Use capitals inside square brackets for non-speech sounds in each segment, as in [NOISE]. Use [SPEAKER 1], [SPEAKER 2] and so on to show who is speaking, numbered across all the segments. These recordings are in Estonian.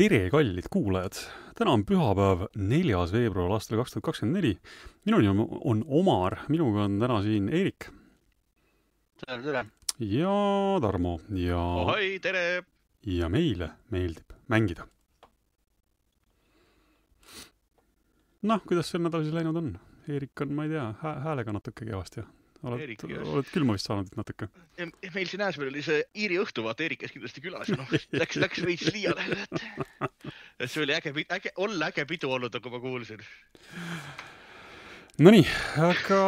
[SPEAKER 1] tere, kallid kuulajad! täna on pühapäev, neljas veebruar aastal kaks tuhat kakskümmend neli. minu nimi on Omar, minuga on täna siin Eerik
[SPEAKER 2] tere, tere.
[SPEAKER 1] ja Tarmo ja,
[SPEAKER 3] ohoi, tere.
[SPEAKER 1] ja meile meeldib mängida. noh, kuidas see nädal siis läinud on? Eerik on, ma ei tea, häälega natuke kehvasti. Oled
[SPEAKER 3] Eerik,
[SPEAKER 1] oled külma vist saanud natuke?
[SPEAKER 3] meil siin Ääsmäel oli see Iiri õhtu, vaata Eerik käis kindlasti külas ja noh, [LAUGHS] läks, läks veits liiale. et see oli äge, äge, olla äge pidu olnud, nagu ma kuulsin.
[SPEAKER 1] Nonii, aga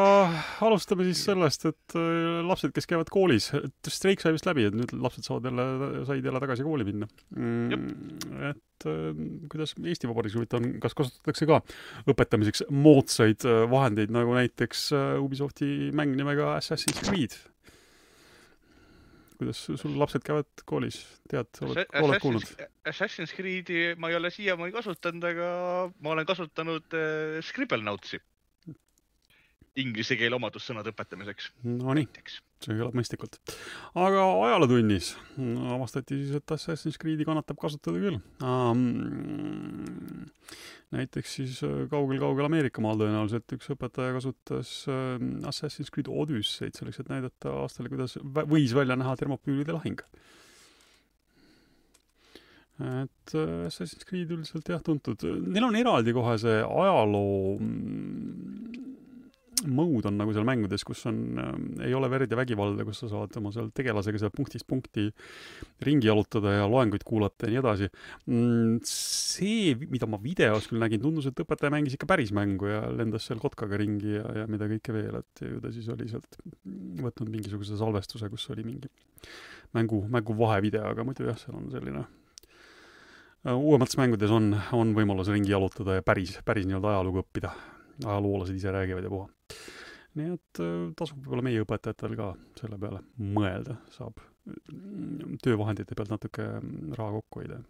[SPEAKER 1] alustame siis sellest, et äh, lapsed, kes käivad koolis, et streik sai vist läbi, et nüüd lapsed saavad jälle, said jälle tagasi kooli minna mm,. et äh, kuidas Eesti Vabariigis huvitav on, kas kasutatakse ka õpetamiseks moodsaid äh, vahendeid, nagu näiteks Ubisofti mäng nimega Assassin's Creed? kuidas sul lapsed käivad koolis, tead, oled, oled kuulnud?
[SPEAKER 3] Assassin's Creed'i ma ei ole siiamaani kasutanud, aga ma olen kasutanud äh, Scribblenotes'i. Inglise keele omadussõnade õpetamiseks
[SPEAKER 1] Nonii, see kõlab mõistlikult. aga ajalootunnis avastati siis, et Assassin's Creed'i kannatab kasutada küll um,. näiteks siis äh, kaugel-kaugel Ameerika maal tõenäoliselt üks õpetaja kasutas äh, Assassin's Creed Odysseid selleks, et näidata aastale, kuidas võis välja näha Thermopüülide lahing. et äh, Assassin's Creed üldiselt jah, tuntud, neil on eraldi kohe see ajaloo mm, mode on nagu seal mängudes, kus on äh,, ei ole verd ja vägivalda, kus sa saad oma seal tegelasega seal punktist punkti ringi jalutada ja loenguid kuulata ja nii edasi mm,. see, mida ma videos küll nägin, tundus, et õpetaja mängis ikka päris mängu ja lendas seal kotkaga ringi ja, ja mida kõike veel, et ju ta siis oli sealt võtnud mingisuguse salvestuse, kus oli mingi mängu, mängu vahevideo, aga muidu jah, seal on selline äh, uuemates mängudes on, on võimalus ringi jalutada ja päris, päris nii-öelda ajalugu õppida. Ajaloolased ise räägivad ja puha. nii et äh, tasub võib-olla meie õpetajatel ka selle peale mõelda, saab mm, töövahendite pealt natuke mm, raha kokku hoida.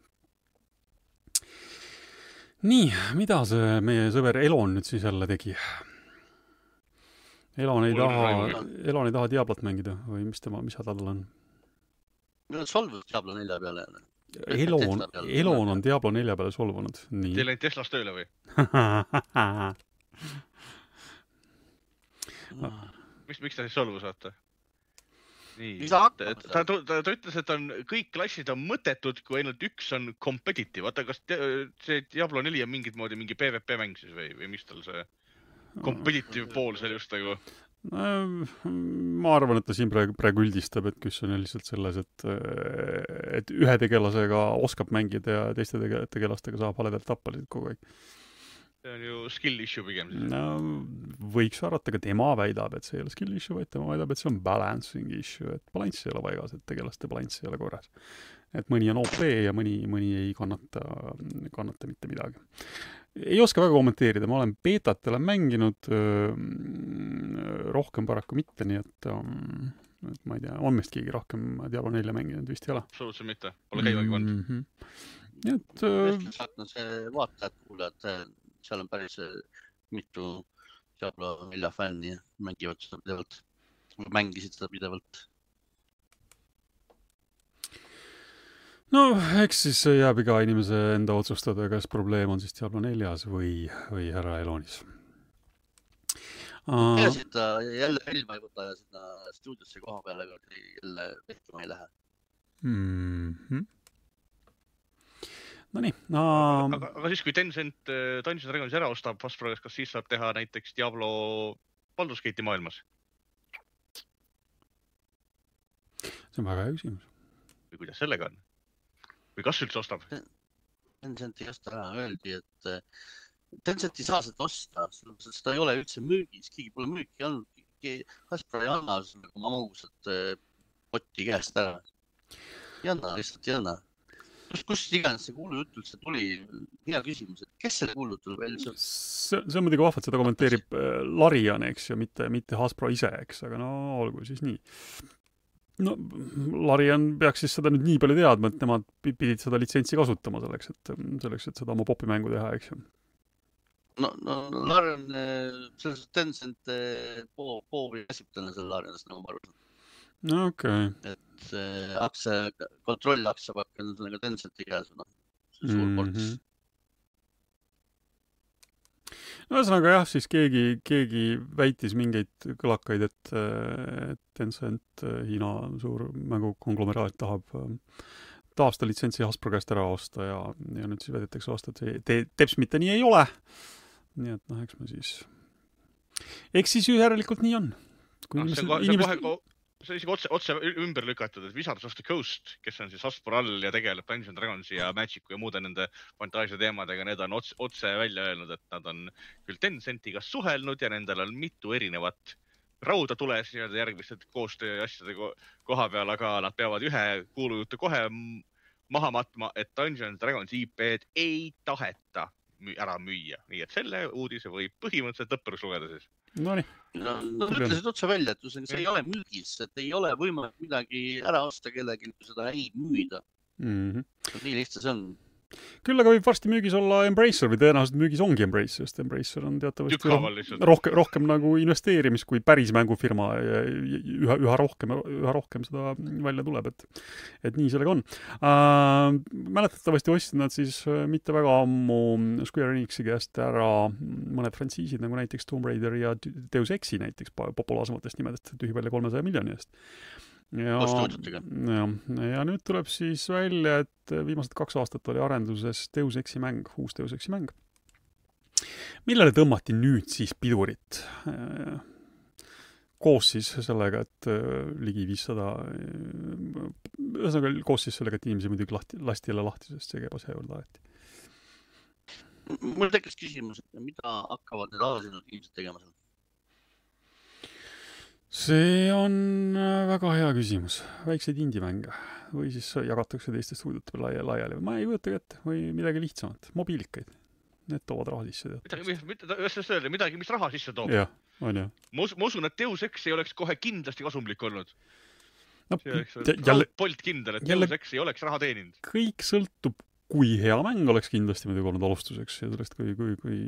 [SPEAKER 1] nii, mida see meie sõber Elon nüüd siis jälle tegi? Elon ei taha Elon ei taha Diablot mängida või mis tema, mis häda tal on?
[SPEAKER 2] solvus Diablo nelja peale.
[SPEAKER 1] Elon. Elon on Diablo nelja peale solvunud, nii
[SPEAKER 3] Teil. ainult Teslas tööle või? [LAUGHS] miks, miks ta siis solvus, vaata? nii ta, ta, ta, ta, ütles, et on kõik klassid on mõttetud, kui ainult üks on competitive. oota, kas te, see Diablo neli on mingit moodi mingi PVP mäng siis või, või mis tal see competitive pool seal just nagu?
[SPEAKER 1] ma arvan, et ta siin praegu, praegu üldistab, et kus on lihtsalt selles, et, et ühe tegelasega oskab mängida ja teiste tege-, tegelastega saab haledalt tappa lihtsalt kogu aeg.
[SPEAKER 3] See on ju skill issue pigem siis.
[SPEAKER 1] no võiks arvata, aga tema väidab, et see ei ole skill issue, vaid tema väidab, et see on balancing issue, et balanss ei ole paigas, et tegelaste balanss ei ole korras. et mõni on OP ja mõni, mõni ei kannata, kannata mitte midagi. ei oska väga kommenteerida, ma olen beetat olen mänginud, rohkem paraku mitte, nii et ähm, et ma ei tea, on meist keegi rohkem Diablo nelja mänginud, vist ei ole.
[SPEAKER 3] absoluutselt mitte, pole käimagi pannud.
[SPEAKER 1] -hmm. nii et äh,
[SPEAKER 2] saatnud see vaatajad, kuulajad, seal on päris äh, mitu Diablo nelja fänni mängivad seda pidevalt, mängisid seda pidevalt.
[SPEAKER 1] no eks siis see jääb iga inimese enda otsustada, kas probleem on siis Diablo neljas või, või härra Elonis
[SPEAKER 2] et ta jälle filmi ei võta ja sinna stuudiosse koha peale jälle vehkima ei lähe.
[SPEAKER 1] Mm -hmm. Nonii uh,,
[SPEAKER 3] aga, aga siis, kui Tencent äh, Dungeons and Dragonsi ära ostab Hasbro, kas siis saab teha näiteks Diablo Baldur's Gate'i maailmas
[SPEAKER 1] see on väga hea küsimus.
[SPEAKER 3] või kuidas sellega on? või kas üldse ostab?
[SPEAKER 2] Tencent ei osta ära, öeldi, et äh, Tencent ei saa seda osta, sellepärast et seda ei ole üldse müügis, keegi pole müüki andnud, Hasbro ei anna nagu magusat äh, potti käest ära. ei anna, lihtsalt ei anna. kust, kust iganes see kuulujutt üldse tuli, hea küsimus, et kes selle kuulujutu välja sööb?
[SPEAKER 1] see, see on muidugi vahva, et seda kommenteerib äh, Larian, eks ju, mitte, mitte Hasbro ise, eks, aga no olgu siis nii. no Larian peaks siis seda nüüd nii palju teadma, et nemad pi- pidid seda litsentsi kasutama selleks, et, selleks, et seda oma popimängu teha, eks ju.
[SPEAKER 2] no, no Larian, selles suhtes Tencent äh, po-, poovi käsitlane seal Larianist nagu ma aru saan.
[SPEAKER 1] No okei okay.,
[SPEAKER 2] et see aktsia, kontrollaktsia peab olema sellega Tencenti käes, noh. suur
[SPEAKER 1] Mhm.
[SPEAKER 2] ports.
[SPEAKER 1] no ühesõnaga jah, siis keegi, keegi väitis mingeid kõlakaid, et, et Tencent, Hiina suur mängukonglomeraat tahab ähm, taasta litsentsi Hasbro käest ära osta ja, ja nüüd siis väidetakse vastu, et see te, teps mitte nii ei ole. nii et noh, eks me siis, eks siis järelikult nii on. kui
[SPEAKER 3] see
[SPEAKER 1] inimesed,
[SPEAKER 3] on on
[SPEAKER 1] inimesed,
[SPEAKER 3] see on isegi otse, otse ümber lükatud, et Wizards of the Coast, kes on siis Hasbro all ja tegeleb Dungeons and Dragonsi ja Magic'u ja muude nende fantaasia teemadega, need on otse, otse välja öelnud, et nad on küll Tencentiga suhelnud ja nendel on mitu erinevat rauda tules nii-öelda järgmiste koostöö asjade ko koha peal, aga nad peavad ühe kuulujutu kohe maha matma, et Dungeons Dragons IP-d ei taheta ära müüa, nii et selle uudise võib põhimõtteliselt lõppenuks lugeda siis.
[SPEAKER 1] nonii,
[SPEAKER 2] no nad ütlesid otse välja, et see ei ole müügis, et ei ole võimalik midagi ära osta kellelgi, kui seda ei müüda.
[SPEAKER 1] mm.
[SPEAKER 2] nii lihtne see on.
[SPEAKER 1] Küll aga võib varsti müügis olla Embracer või tõenäoliselt müügis ongi Embracer, sest Embracer on teatavasti rohkem, rohkem nagu investeerimis kui päris mängufirma ja üha, üha rohkem, üha rohkem seda välja tuleb, et et nii sellega on äh,. mäletatavasti ostsid nad siis äh, mitte väga ammu Square Enixi käest ära mõned frantsiisid nagu näiteks Tomb Raider ja Deus Exi näiteks populaarsematest nimedest tühipalja kolmesaja miljoni eest. Ja
[SPEAKER 2] Koos stuudiotega.,
[SPEAKER 1] jah, ja nüüd tuleb siis välja, et viimased kaks aastat oli arenduses Deus Exi mäng, uus Deus Exi mäng, millele tõmmati nüüd siis pidurit. koos siis sellega, et äh, ligi viissada, ühesõnaga koos siis sellega, et inimesi muidugi lahti, lasti jälle lahti, sest see käib asja juurde alati.
[SPEAKER 2] mul tekkis küsimus, et mida hakkavad need alasinud inimesed tegema seal?
[SPEAKER 1] See on äh, väga hea küsimus. väikseid indie-mänge või siis jagatakse teiste stuudiote peale laia- laiali, ma ei kujutagi ette, või midagi lihtsamat, mobiilikaid. Need toovad raha sisse
[SPEAKER 3] midagi,
[SPEAKER 1] teatavasti.
[SPEAKER 3] mida, kuidas sellest öelda, midagi, mis raha sisse toob.
[SPEAKER 1] jah, on ju.
[SPEAKER 3] ma usun, ma usun, et Deus Ex ei oleks kohe kindlasti kasumlik olnud.
[SPEAKER 1] no
[SPEAKER 3] see oleks
[SPEAKER 1] jälle,
[SPEAKER 3] Bolt kindel, et
[SPEAKER 1] jälle-
[SPEAKER 3] Deus Ex ei oleks raha teeninud.
[SPEAKER 1] kõik sõltub, kui hea mäng oleks kindlasti muidugi olnud alustuseks ja sellest, kui, kui, kui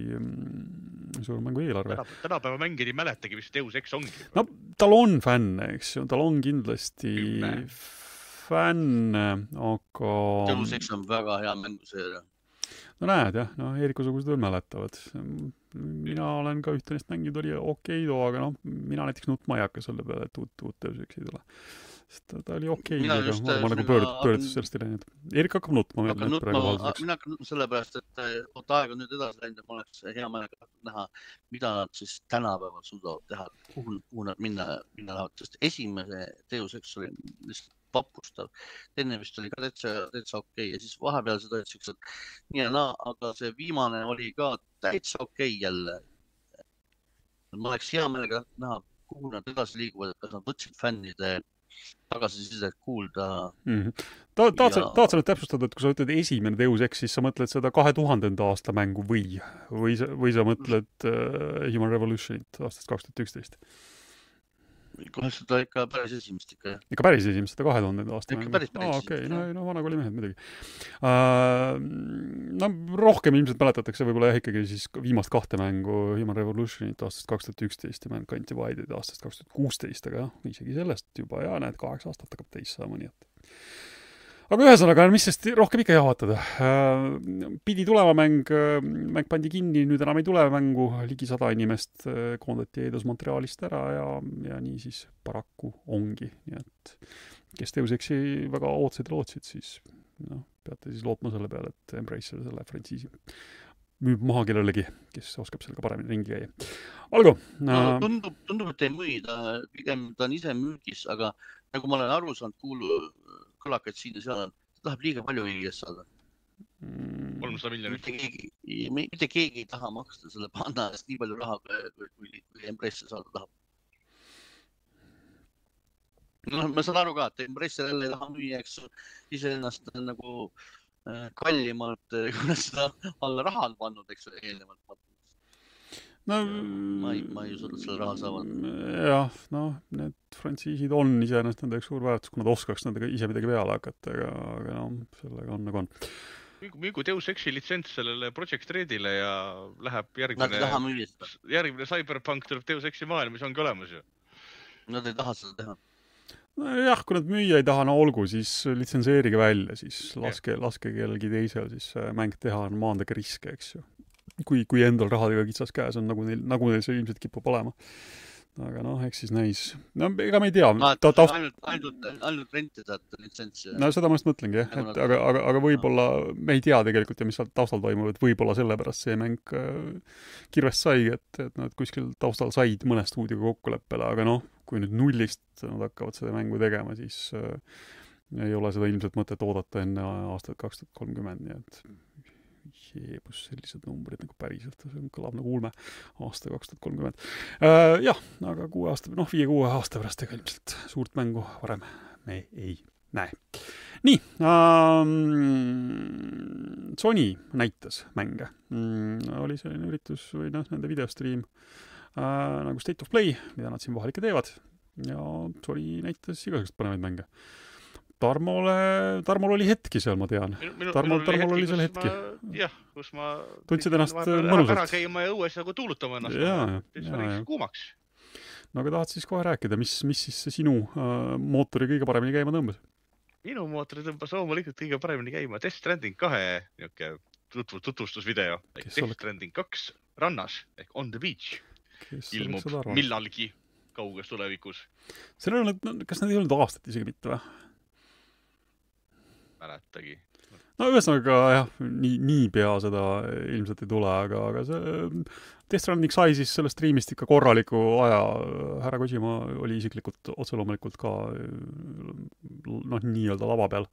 [SPEAKER 1] mm, suur mängu eelarve.
[SPEAKER 3] tänapäeva mängijad ei mäletagi, mis Deus Ex ongi.
[SPEAKER 1] no tal on fänne, eks ju, tal on kindlasti
[SPEAKER 3] Kümme.
[SPEAKER 1] fänne, aga
[SPEAKER 2] Deus Ex on väga hea mänguseeria.
[SPEAKER 1] no näed jah, no Eeriku-sugused veel mäletavad. mina olen ka ühte neist mänginud, oli okei too, aga noh, mina näiteks nutma ei hakka selle peale, et uut, uut Deus Exi ei tule. Sest ta, ta oli okei okay,, aga ma
[SPEAKER 2] äh,
[SPEAKER 1] nagu
[SPEAKER 2] mina
[SPEAKER 1] pöördus, sellest ei läinud. Eerik hakkab nutma
[SPEAKER 2] hakkan nutma mina hakkan nutma sellepärast, et eh, vot aeg on nüüd edasi läinud ja ma oleks hea meelega näha, mida nad siis tänapäeval suudavad teha, kuhu, kuhu nad minna, minna tahavad, sest esimese Ex oli lihtsalt vapustav. teine vist oli ka täitsa, täitsa okei okay. ja siis vahepealsed olid siuksed nii ja naa, aga see viimane oli ka täitsa okei okay jälle. ma oleks hea meelega näha, kuhu nad edasi liiguvad, kas nad võtsid fännide tagasisidet kuulda
[SPEAKER 1] mm. -hmm. ta, tahad sa
[SPEAKER 2] Ja-,
[SPEAKER 1] tahad sa nüüd täpsustada, et kui sa ütled esimene Deus Ex, siis sa mõtled seda kahe tuhandenda aasta mängu või, või sa, või sa mõtled uh, Human Revolutionit aastast kaks tuhat üksteist?
[SPEAKER 2] Kohe seda ikka päris esimest ikka jah.
[SPEAKER 1] ikka päris esimest, seda kahe tuhandenda aasta
[SPEAKER 2] Ikka päris, päris
[SPEAKER 1] aa, okei,
[SPEAKER 2] esimest,
[SPEAKER 1] no no vanakooli mehed muidugi uh,. no rohkem ilmselt mäletatakse võib-olla jah ikkagi siis viimast kahte mängu Human Revolutionit aastast kaks tuhat üksteist ja Mankind Divided aastast kaks tuhat kuusteist, aga jah, isegi sellest juba ja näed, kaheksa aastat hakkab täis saama, nii et aga ühesõnaga, mis sest rohkem ikka jahvatada. pidi tulema mäng, mäng pandi kinni, nüüd enam ei tule mängu, ligi sada inimest äh, koondati Eidos Montrealist ära ja, ja nii siis paraku ongi, nii et kes Deus Exi väga ootasid lootsid, siis noh, peate siis lootma selle peale, et Embracer selle frantsiisi müüb maha kellelegi, kes oskab sellega paremini ringi käia. olgu
[SPEAKER 2] no
[SPEAKER 1] äh,,
[SPEAKER 2] tundub, tundub, et ei müü, ta pigem ta on ise müügis, aga nagu ma olen aru saanud, kuulu, kõlakaid siin ja seal, ta tahab liiga palju kõigi eest saada.
[SPEAKER 1] mm,
[SPEAKER 3] kolmsada miljonit.
[SPEAKER 2] mitte keegi, ei taha maksta selle panna eest nii palju raha, kui, kui, kui Embracer saada tahab. noh, ma saan aru ka, et Embracer jälle ei taha müüa, eks iseennast nagu äh, kallimalt, kui nad seda alla raha on pannud, eks ju, eelnevalt.
[SPEAKER 1] No
[SPEAKER 2] ma ei- ma ei usu, et selle raha saavad.
[SPEAKER 1] jah, noh, need frantsiisid on iseenesest nende üks suur väärtus, kui nad oskaks nendega ise midagi peale hakata, aga, aga noh, sellega on nagu on.
[SPEAKER 3] müügu, müügu Deus Exi litsents sellele Project Redile ja läheb
[SPEAKER 2] Nad ei taha
[SPEAKER 3] järgmine,
[SPEAKER 2] müüa seda,
[SPEAKER 3] järgmine Cyberpunk tuleb Deus Exi maailma, siis ongi olemas ju.
[SPEAKER 2] nad ei taha seda teha.
[SPEAKER 1] jah, kui nad müüa ei taha, no olgu, siis litsenseerige välja, siis laske, laske kellelgi teisel siis mäng teha, maandage riske, eks ju. kui, kui endal rahadega kitsas käes on, nagu neil, nagu neil see ilmselt kipub olema. aga noh, eks siis näis. no ega me ei tea, ta taust,
[SPEAKER 2] ainult, ainult, ainult rentida, et litsentsi.
[SPEAKER 1] no seda ma just mõtlengi jah, et aga, aga, aga võib-olla me ei tea tegelikult ju, mis seal taustal toimub, et võib-olla sellepärast see mäng äh, kirvest saigi, et, et nad kuskil taustal said mõne stuudioga kokkuleppele, aga noh, kui nüüd nullist nad hakkavad seda mängu tegema, siis äh, ei ole seda ilmselt mõtet oodata enne aastat kaks tuhat kolmkümmend, nii et jeebus, sellised numbrid nagu päriselt, see kõlab nagu ulme, aasta kaks tuhat kolmkümmend. Jah, aga kuue aasta, noh, viie-kuue aasta pärast ega ilmselt suurt mängu varem me ei näe. nii ähm,, Sony näitas mänge mm,, oli selline üritus või noh, nende videostriim äh, nagu State of Play, mida nad siin vahel ikka teevad ja Sony näitas igasuguseid põnevaid mänge. Tarmole, Tarmol oli hetki seal, ma tean. Tarmol- Tarmol oli seal hetki..
[SPEAKER 3] jah, kus ma.
[SPEAKER 1] Tundsid ennast mõnusalt?
[SPEAKER 3] ära käima ja õues nagu tuulutama ennast.
[SPEAKER 1] Jaa,
[SPEAKER 3] siis oli kuumaks.
[SPEAKER 1] no aga tahad siis kohe rääkida, mis, mis siis sinu äh, mootori kõige paremini käima tõmbas?
[SPEAKER 3] minu mootor tõmbas loomulikult kõige paremini käima Death Stranding kahe niuke tutvu-, tutvustusvideo.
[SPEAKER 1] Kes
[SPEAKER 3] Death
[SPEAKER 1] oleks-
[SPEAKER 3] Stranding kaks rannas ehk on the beach
[SPEAKER 1] kes
[SPEAKER 3] ilmub millalgi kauges tulevikus.
[SPEAKER 1] seal ei olnud, kas need ei olnud aastat isegi mitte või?
[SPEAKER 3] mäletagi.
[SPEAKER 1] no ühesõnaga jah, nii, niipea seda ilmselt ei tule, aga, aga see Death Stranding sai siis sellest striimist ikka korraliku aja, härra Kojima oli isiklikult otse loomulikult ka noh, nii-öelda lava peal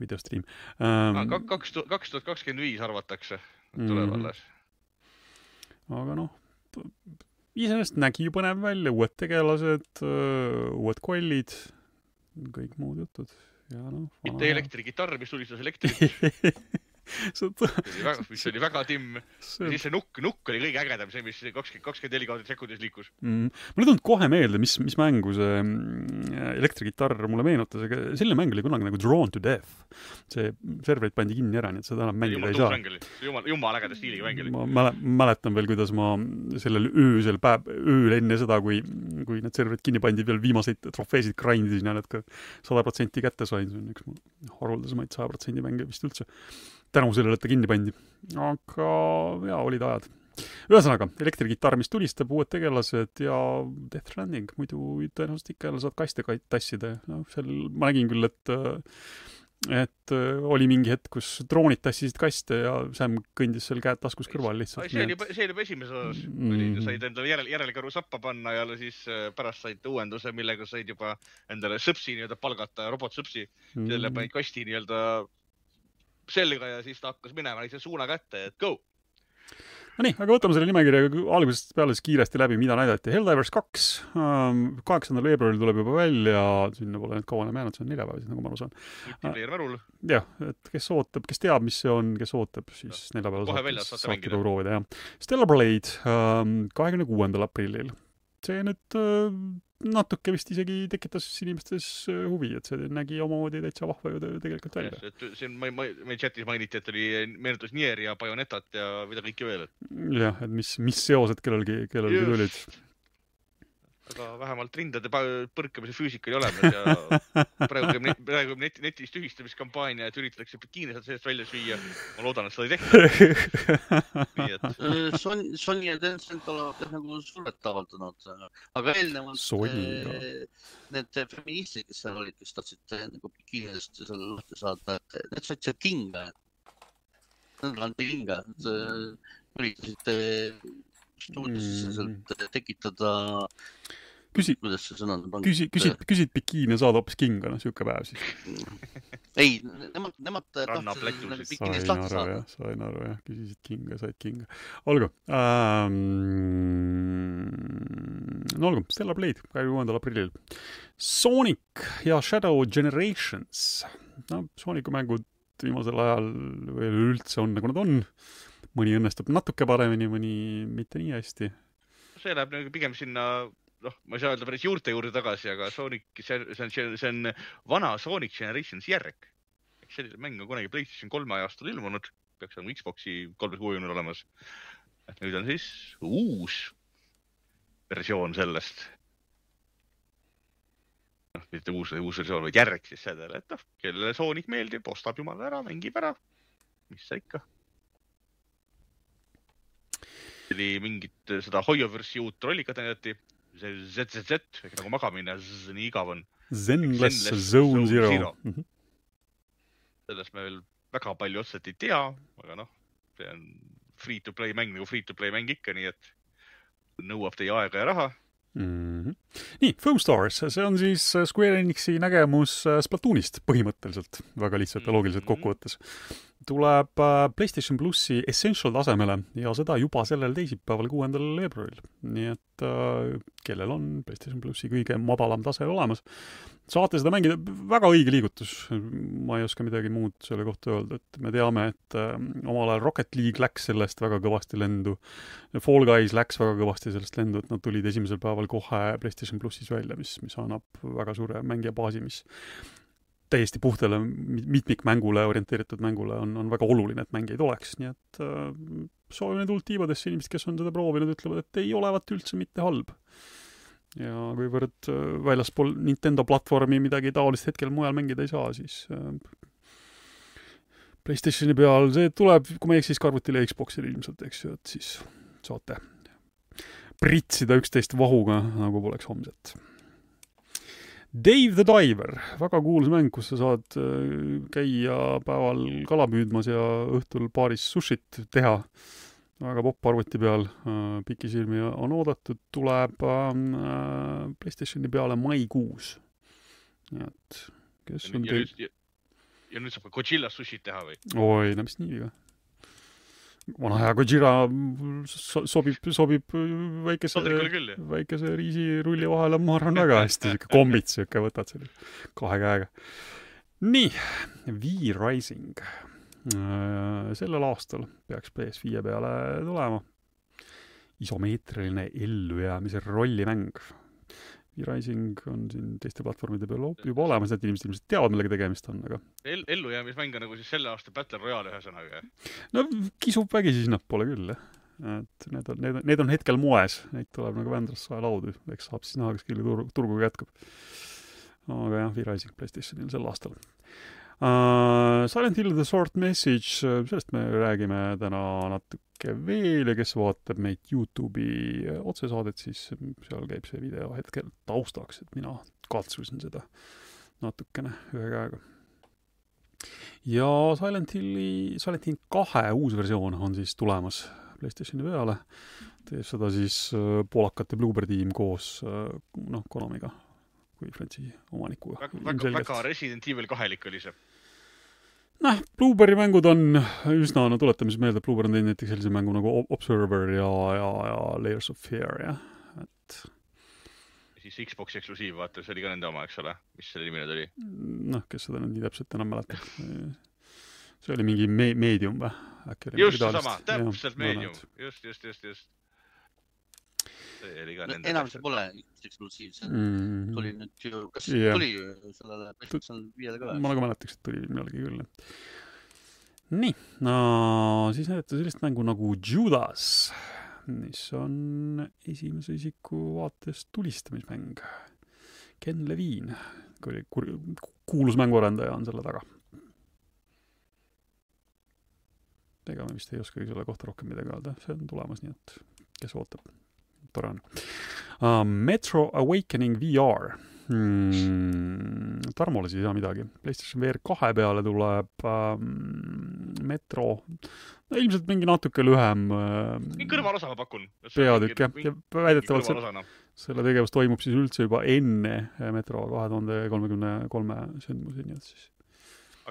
[SPEAKER 1] videostriim ähm,.
[SPEAKER 3] kaks tuhat, kaks tuhat kakskümmend viis arvatakse, tuleb
[SPEAKER 1] Mhm.
[SPEAKER 3] alles.
[SPEAKER 1] aga noh, iseenesest nägi ju põnev välja, uued tegelased, uued kollid, kõik muud jutud noh.
[SPEAKER 3] mitte. elektrikitarr, mis tulistas elektrit, [LAUGHS] mis oli väga, mis oli väga timm. ja
[SPEAKER 1] see
[SPEAKER 3] siis see nukk, nukk oli kõige ägedam, see, mis kakskümmend, kakskümmend neli kaadrit sekundis liikus.
[SPEAKER 1] mm.. mul ei tulnud kohe meelde, mis, mis mängu see mm, elektrikitarr mulle meenutas, aga selline mäng oli kunagi nagu Drawn to Death. see serverid pandi kinni ära, nii et seda enam mängida
[SPEAKER 3] jumal
[SPEAKER 1] ei saa.
[SPEAKER 3] jumal, jumala ägeda stiiliga mäng oli.
[SPEAKER 1] ma mäle-, mäletan veel, kuidas ma sellel öösel päev, ööl enne seda, kui, kui need serverid kinni pandi, veel viimaseid trofeesid grind isin ja need ka sada protsenti kätte sain, see on üks mu haruldasemaid saja protsendi mänge vist üldse. Tänu sellele, et ta kinni pandi. aga jaa, olid ajad. ühesõnaga, elektrikitarr, mis tulistab, uued tegelased ja Death Stranding, muidu tõenäoliselt ikka jälle saad kaste ka tassida, noh, seal ma nägin küll, et et äh, oli mingi hetk, kus droonid tassisid kaste ja Sam kõndis seal käed taskus kõrval lihtsalt.
[SPEAKER 3] see oli, see oli juba esimeses osas mm., said endale järel, järelkaru sappa panna ja siis äh, pärast said uuenduse, millega said juba endale sõpsi nii-öelda palgata, robotsõpsi,
[SPEAKER 1] Mm.
[SPEAKER 3] selle panid kasti nii-öelda selga ja siis ta hakkas minema lihtsalt suuna kätte, et go.
[SPEAKER 1] Nonii, aga võtame selle nimekirja algusest peale siis kiiresti läbi, mida näidati. Helldivers kaks, kaheksandal veebruaril tuleb juba välja, sinna pole nüüd kaua enam jäänud, see on neljapäev siis, nagu ma aru saan.
[SPEAKER 3] multiplayer märul.
[SPEAKER 1] jah, et kes ootab, kes teab, mis see on, kes ootab, siis neljapäeval
[SPEAKER 3] Kohe väljas saate mängida.
[SPEAKER 1] juba proovida, jah. Stellar Blade kahekümne kuuendal aprillil. see nüüd äh, natuke vist isegi tekitas inimestes äh, huvi, et see nägi omamoodi täitsa vahva ju te- tegelikult välja.
[SPEAKER 3] et siin ma, ma, meil chatis mainiti, et oli, meenutas Nieri ja Bayonetat ja mida kõike veel,
[SPEAKER 1] jah, et mis, mis seosed kellelgi, kellelgi tulid.
[SPEAKER 3] Aga vähemalt rindade põrkamise füüsika oli olemas ja [LAUGHS] praegu käib net,, praegu käib net, netis tühistamiskampaania, et üritatakse bikiine sealt seest välja süüa. ma loodan, et seda ei tehta, [LAUGHS] nii et
[SPEAKER 2] Äh, Sony, Sony ja Tencent olevat nagu survet avaldanud, aga eelnevalt
[SPEAKER 1] Sony,
[SPEAKER 2] eh, need feministid, kes seal olid, kes tahtsid eh, nagu bikiinidest seal lahti saada, need said seal kinga. Nendele anti kinga, nad üritasid eh, stuudiosse
[SPEAKER 1] Mm.
[SPEAKER 2] tekitada,
[SPEAKER 1] küsi,
[SPEAKER 2] kuidas see sõna nüüd on?
[SPEAKER 1] küsi, küsid, küsid bikiini ja saad hoopis kinga, noh, sihuke päev siis.
[SPEAKER 2] ei, nemad, nemad tahtsid nagu bikiinist lahti
[SPEAKER 1] aru
[SPEAKER 2] saada
[SPEAKER 1] sain aru jah, küsisid kinga, said kinga. olgu ähm,. no olgu, Stellar Blade kahekümne kuuendal aprillil. Sonic ja Shadow Generations. no Soonicu mängud viimasel ajal või üldse on nagu nad on. Mõni õnnestub natuke paremini, mõni mitte nii hästi.
[SPEAKER 3] see läheb nagu pigem sinna, noh, ma ei saa öelda päris juurte juurde tagasi, aga Sonic, see on, see on, see on vana Sonic Generations järg. eks selline mäng on kunagi PlayStation kolme ajastul ilmunud, peaks olema Xbox'i kolmesaja olemas. et nüüd on siis uus versioon sellest. noh, mitte uus, uus versioon, vaid järg siis sellele, et noh, kellele Sonic meeldib, ostab jumala ära, mängib ära. mis sa ikka. Oli mingit seda Hoyoversi uut rollikat näidati. ZZZ ehk nagu magamine, nii igav on.
[SPEAKER 1] Zenless Zone Zero
[SPEAKER 3] Zero.
[SPEAKER 1] Mhm.
[SPEAKER 3] sellest me veel väga palju otseselt ei tea, aga noh, see on free to play mäng nagu free to play mäng ikka, nii et nõuab teie aega ja raha.
[SPEAKER 1] Mhm. nii, Foam Stars, see on siis äh, Square Enixi nägemus äh, Splatoonist põhimõtteliselt, väga lihtsalt ja loogiliselt
[SPEAKER 3] Mhm.
[SPEAKER 1] kokku võttes. Tuleb äh, PlayStation plussi Essential tasemele ja seda juba sellel teisipäeval, kuuendal veebruaril. nii et äh, kellel on PlayStation plussi kõige madalam tase olemas, saate seda mängida, väga õige liigutus. ma ei oska midagi muud selle kohta öelda, et me teame, et äh, omal ajal Rocket League läks sellest väga kõvasti lendu Fall Guys läks väga kõvasti sellest lendu, et nad tulid esimesel päeval kohe PlayStation plussis välja, mis, mis annab väga suure mängijabaasi, mis täiesti puhtale mi- mitmikmängule orienteeritud mängule on, on väga oluline, et mängijaid oleks, nii et äh, soovime tuld tiibadesse, inimesed, kes on seda proovinud, ütlevad, et ei olevat üldse mitte halb. ja kuivõrd äh, väljaspool Nintendo platvormi midagi taolist hetkel mujal mängida ei saa, siis äh, PlayStationi peal, see tuleb, kui ma ei eksi, siis ka arvutile ja Xboxile ilmselt, eks ju, et siis saate pritsida üksteist vahuga, nagu poleks homset. Dave the Diver, väga kuulus mäng, kus sa saad äh, käia päeval kala püüdmas ja õhtul baaris sushit teha. väga popp arvuti peal, pikisilmi on oodatud, tuleb äh, Playstationi peale maikuus. nii et, kes on teil
[SPEAKER 3] ja nüüd saab ka Godzilla sushit teha või?
[SPEAKER 1] oi, no mis nii viga. Vana hea Gojira so- sobib, sobib väikese, väikese riisirulli vahele, ma arvan väga hästi, siuke kombits siuke, võtad selle kahe käega. nii, V-Rising. sellel aastal peaks PS5 peale tulema isomeetriline ellujäämise rollimäng. V-Rising on siin teiste platvormide peal op- juba olemas, need inimesed ilmselt teavad, millega tegemist on, aga
[SPEAKER 3] El-, ellujäämismäng on nagu siis selle aasta Battle Royale ühesõnaga.
[SPEAKER 1] no kisub vägisi sinnapoole küll, jah. et need on, need on, need on hetkel moes, neid tuleb nagu Vändrast saelaudu, eks saab siis näha, kas kellel turg, turgu jätkub. aga jah, V-Rising Playstationil sel aastal uh,. Silent Hill The Short Message, sellest me räägime täna natuke veel ja kes vaatab meid Youtube'i otsesaadet, siis seal käib see video hetkel taustaks, et mina katsusin seda natukene ühe käega ja Silent Hilli, Silent Hill kahe uus versioon on siis tulemas PlayStationi peale. teeb seda siis äh, poolakate Bloober tiim koos äh, noh, Konamiga kui frantsiisi omanikuga.
[SPEAKER 3] väga, väga, väga Resident Evil kahelik oli see.
[SPEAKER 1] noh, Blueberi mängud on üsna, no tuletame siis meelde, et Blueber on teinud näiteks sellise mängu nagu Observer ja, ja, ja Layers of Fear, jah, et
[SPEAKER 3] siis Xbox'i eksklusiiv, vaata, see oli ka nende oma, eks ole, mis selle nimi nüüd oli?
[SPEAKER 1] noh, kes seda nüüd nii täpselt enam mäletab. see oli mingi me-, meedium või?
[SPEAKER 3] just seesama, täpselt meedium just, just, just, just. See oli ka
[SPEAKER 2] No,
[SPEAKER 3] nende.
[SPEAKER 2] enam see pole eksklusiiv, see
[SPEAKER 1] mm.
[SPEAKER 2] tuli nüüd ju, kas
[SPEAKER 1] Jah.
[SPEAKER 2] tuli sellele PlayStation viiele ka
[SPEAKER 1] ma? nagu mäletaks, et tuli millalgi küll. nii, no siis näidati sellist mängu nagu Judas, mis on esimese isiku vaates tulistamismäng. Ken Levine, kui kur-, kuulus mänguarendaja on selle taga. ega me vist ei oskagi selle kohta rohkem midagi öelda, see on tulemas, nii et kes ootab, tore on uh,. Metro Awakening VR hmm,. Tarmole siis ei saa midagi. PlayStation VR kahe peale tuleb ähm, Metro, no ilmselt mingi natuke lühem äh,
[SPEAKER 3] kõrvalosa ma pakun.
[SPEAKER 1] peatükk jah, ja väidetavalt see, selle tegevus toimub siis üldse juba enne Metro kahe tuhande kolmekümne kolme sündmusi, nii et siis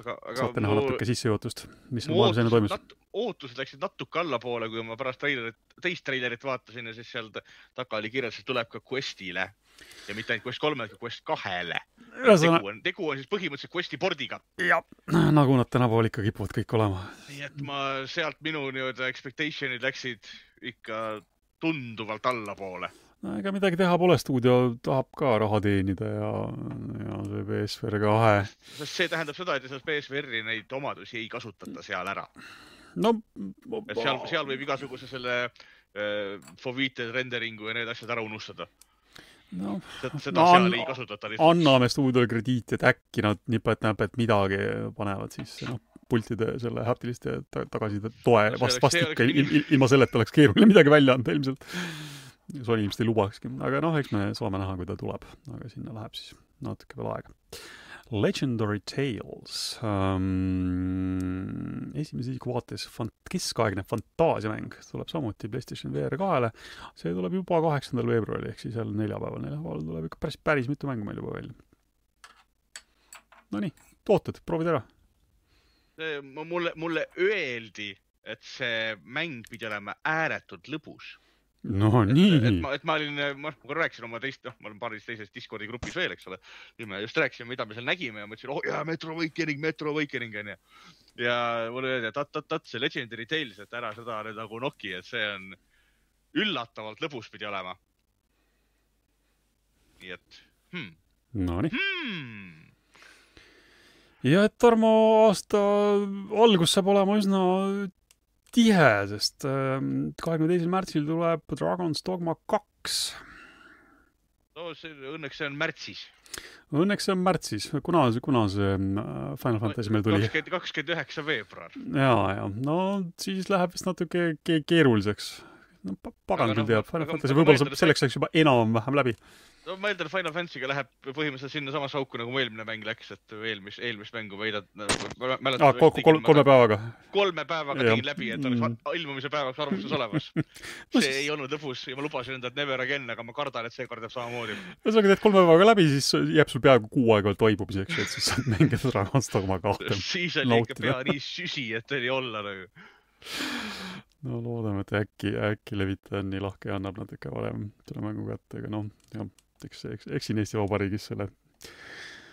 [SPEAKER 3] aga, aga
[SPEAKER 1] saate näha natuke sissejuhatust, mis seal maailmas enne toimus.
[SPEAKER 3] ootused läksid natuke allapoole, kui ma pärast treilerit, teist treilerit vaatasin ja siis seal ta- taga oli kirjas, et tuleb ka Questile ja mitte ainult Quest kolmele, vaid Quest kahele.
[SPEAKER 1] ühesõnaga,
[SPEAKER 3] tegu on, tegu on siis põhimõtteliselt Questi pordiga.
[SPEAKER 1] jah, nagu nad tänapäeval ikka kipuvad kõik olema.
[SPEAKER 3] nii et ma sealt minu nii-öelda expectation'id läksid ikka tunduvalt allapoole.
[SPEAKER 1] No ega midagi teha pole, stuudio tahab ka raha teenida ja, ja see PSVR kahe,
[SPEAKER 3] sest see tähendab seda, et selles BSVR-i neid omadusi ei kasutata seal ära.
[SPEAKER 1] no
[SPEAKER 3] seal, seal võib igasuguse selle äh, Fovite rendering'u ja need asjad ära unustada.
[SPEAKER 1] noh,
[SPEAKER 3] seda
[SPEAKER 1] No
[SPEAKER 3] seal ei kasutata lihtsalt.
[SPEAKER 1] anname stuudiole krediiti, et äkki nad nipet-näpet midagi panevad sisse, noh, pultide selle haptiliste ta- tagasiside toe vast,
[SPEAKER 3] oleks-
[SPEAKER 1] vast
[SPEAKER 3] see
[SPEAKER 1] ikka
[SPEAKER 3] oleks
[SPEAKER 1] il, il, ilma selleta oleks keeruline midagi välja anda ilmselt. Sony ilmselt ei lubakski, aga noh, eks me saame näha, kui ta tuleb, aga sinna läheb siis natuke veel aega. Legendary Tales um,, esimese isiku vaates fant-, keskaegne fantaasiamäng tuleb samuti PlayStation VR kahele. see tuleb juba kaheksandal veebruaril ehk siis jälle neljapäeval, neljapäeval tuleb ikka päris, päris mitu mängu meil juba välja. Nonii, ooted, proovid ära.
[SPEAKER 3] mulle, mulle öeldi, et see mäng pidi olema ääretult lõbus.
[SPEAKER 1] No
[SPEAKER 3] et
[SPEAKER 1] nii,
[SPEAKER 3] ma, et ma olin, ma ma rääkisin oma teist, noh, ma olen paaris teises Discordi grupis veel, eks ole. ja me just rääkisime, mida me seal nägime ja ma ütlesin, oh jaa, Metro Awakening, Metro Awakening onju. ja mulle öeldi, et oot-oot-oot, see Legendary Tales, et ära seda nüüd nagu noki, et see on üllatavalt lõbus pidi olema. nii et hmm.,
[SPEAKER 1] nonii.
[SPEAKER 3] Hmm.
[SPEAKER 1] ja et Tarmo aasta algus saab olema üsna tihe, sest ähm, kahekümne teisel märtsil tuleb Dragon's Dogma kaks.
[SPEAKER 3] no see õnneks see on märtsis.
[SPEAKER 1] Õnneks see on märtsis, kuna, kuna see äh, Final Fantasy meil tuli?
[SPEAKER 3] kakskümmend, kakskümmend üheksa veebruar.
[SPEAKER 1] ja, ja no siis läheb vist natuke ke keeruliseks. No pa- pagan
[SPEAKER 3] Aga
[SPEAKER 1] küll
[SPEAKER 3] noh,
[SPEAKER 1] teab, Final Fantasy võib-olla saab selleks ajaks juba enam-vähem läbi.
[SPEAKER 3] no ma eeldan, Final Fantasy'ga läheb põhimõtteliselt sinnasamasse auku nagu mu eelmine mäng läks, et eelmist, eelmist mängu võidad.
[SPEAKER 1] aa, kolme, kolme päevaga.
[SPEAKER 3] kolme päevaga tegin läbi, et oleks
[SPEAKER 1] Mm.
[SPEAKER 3] ilmumise päevaks arvutus olemas. [LAUGHS]
[SPEAKER 1] No
[SPEAKER 3] see
[SPEAKER 1] siis-
[SPEAKER 3] ei olnud lõbus ja ma lubasin endale, et never again, aga ma kardan, et seekord jääb samamoodi.
[SPEAKER 1] ühesõnaga teed kolme päevaga läbi, siis jääb sul peaaegu kuu aega toibumiseks, et siis saad mängida Dragon's Dogma kahte.
[SPEAKER 3] siis oli ikka pea nii süsi, et oli olla nagu.
[SPEAKER 1] No loodame, et äkki, äkki levitaja on nii lahke ja annab natuke varem selle mängu kätte, aga noh, jah, eks, eks, eks siin Eesti Vabariigis selle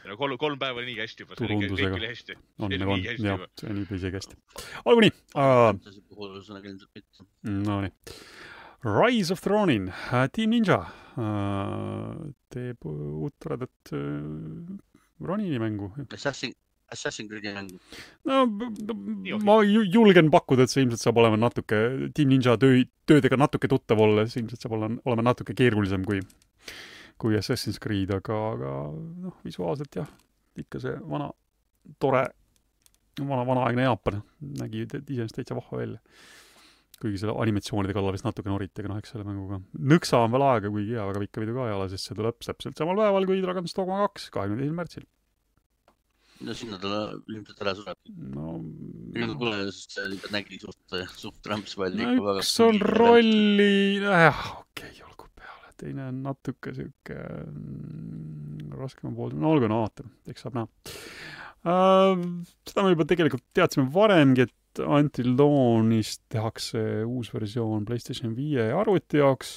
[SPEAKER 3] no kolm, kolm päeva oli nii hästi juba, see oli kõik,
[SPEAKER 1] Turundusega.
[SPEAKER 3] kõik oli hästi.
[SPEAKER 1] on nagu on
[SPEAKER 3] nii, hästi
[SPEAKER 1] jah see on juba isegi hästi. olgu nii uh. Nonii. Rise of the Ronin, Team Ninja uh, teeb uut toredat uh, Ronini mängu.
[SPEAKER 2] Assassin, Assassin Creed'i mäng.
[SPEAKER 1] no ma ju- julgen pakkuda, et see ilmselt saab olema natuke, Team Ninja töö, töödega natuke tuttav olles ilmselt saab olema, olema natuke keerulisem kui, kui Assassin's Creed, aga, aga noh, visuaalselt jah, ikka see vana, tore, vana, vanaaegne Jaapan nägi iseenesest täitsa vahva välja. kuigi selle animatsioonide kallal vist natuke noriti, aga noh, eks selle mänguga nõksa on veel aega, kuigi jaa, väga pikka pidu ka ei ole, sest see tuleb täpselt samal päeval kui Dragon's Dogma kaks, kahekümne teisel märtsil.
[SPEAKER 2] No sinna ta ilmselt ära sureb.
[SPEAKER 1] no
[SPEAKER 2] ta pole, sest see ikka nägi suht, suht rämps välja.
[SPEAKER 1] no üks on. rolli, jah, okei okay,, olgu peale, teine on natuke sihuke mm, raskem pool, no olgu, no vaatame, eks saab näha uh,. seda me juba tegelikult teadsime varemgi, et Until Dawnist tehakse uus versioon Playstation viie ja arvuti jaoks.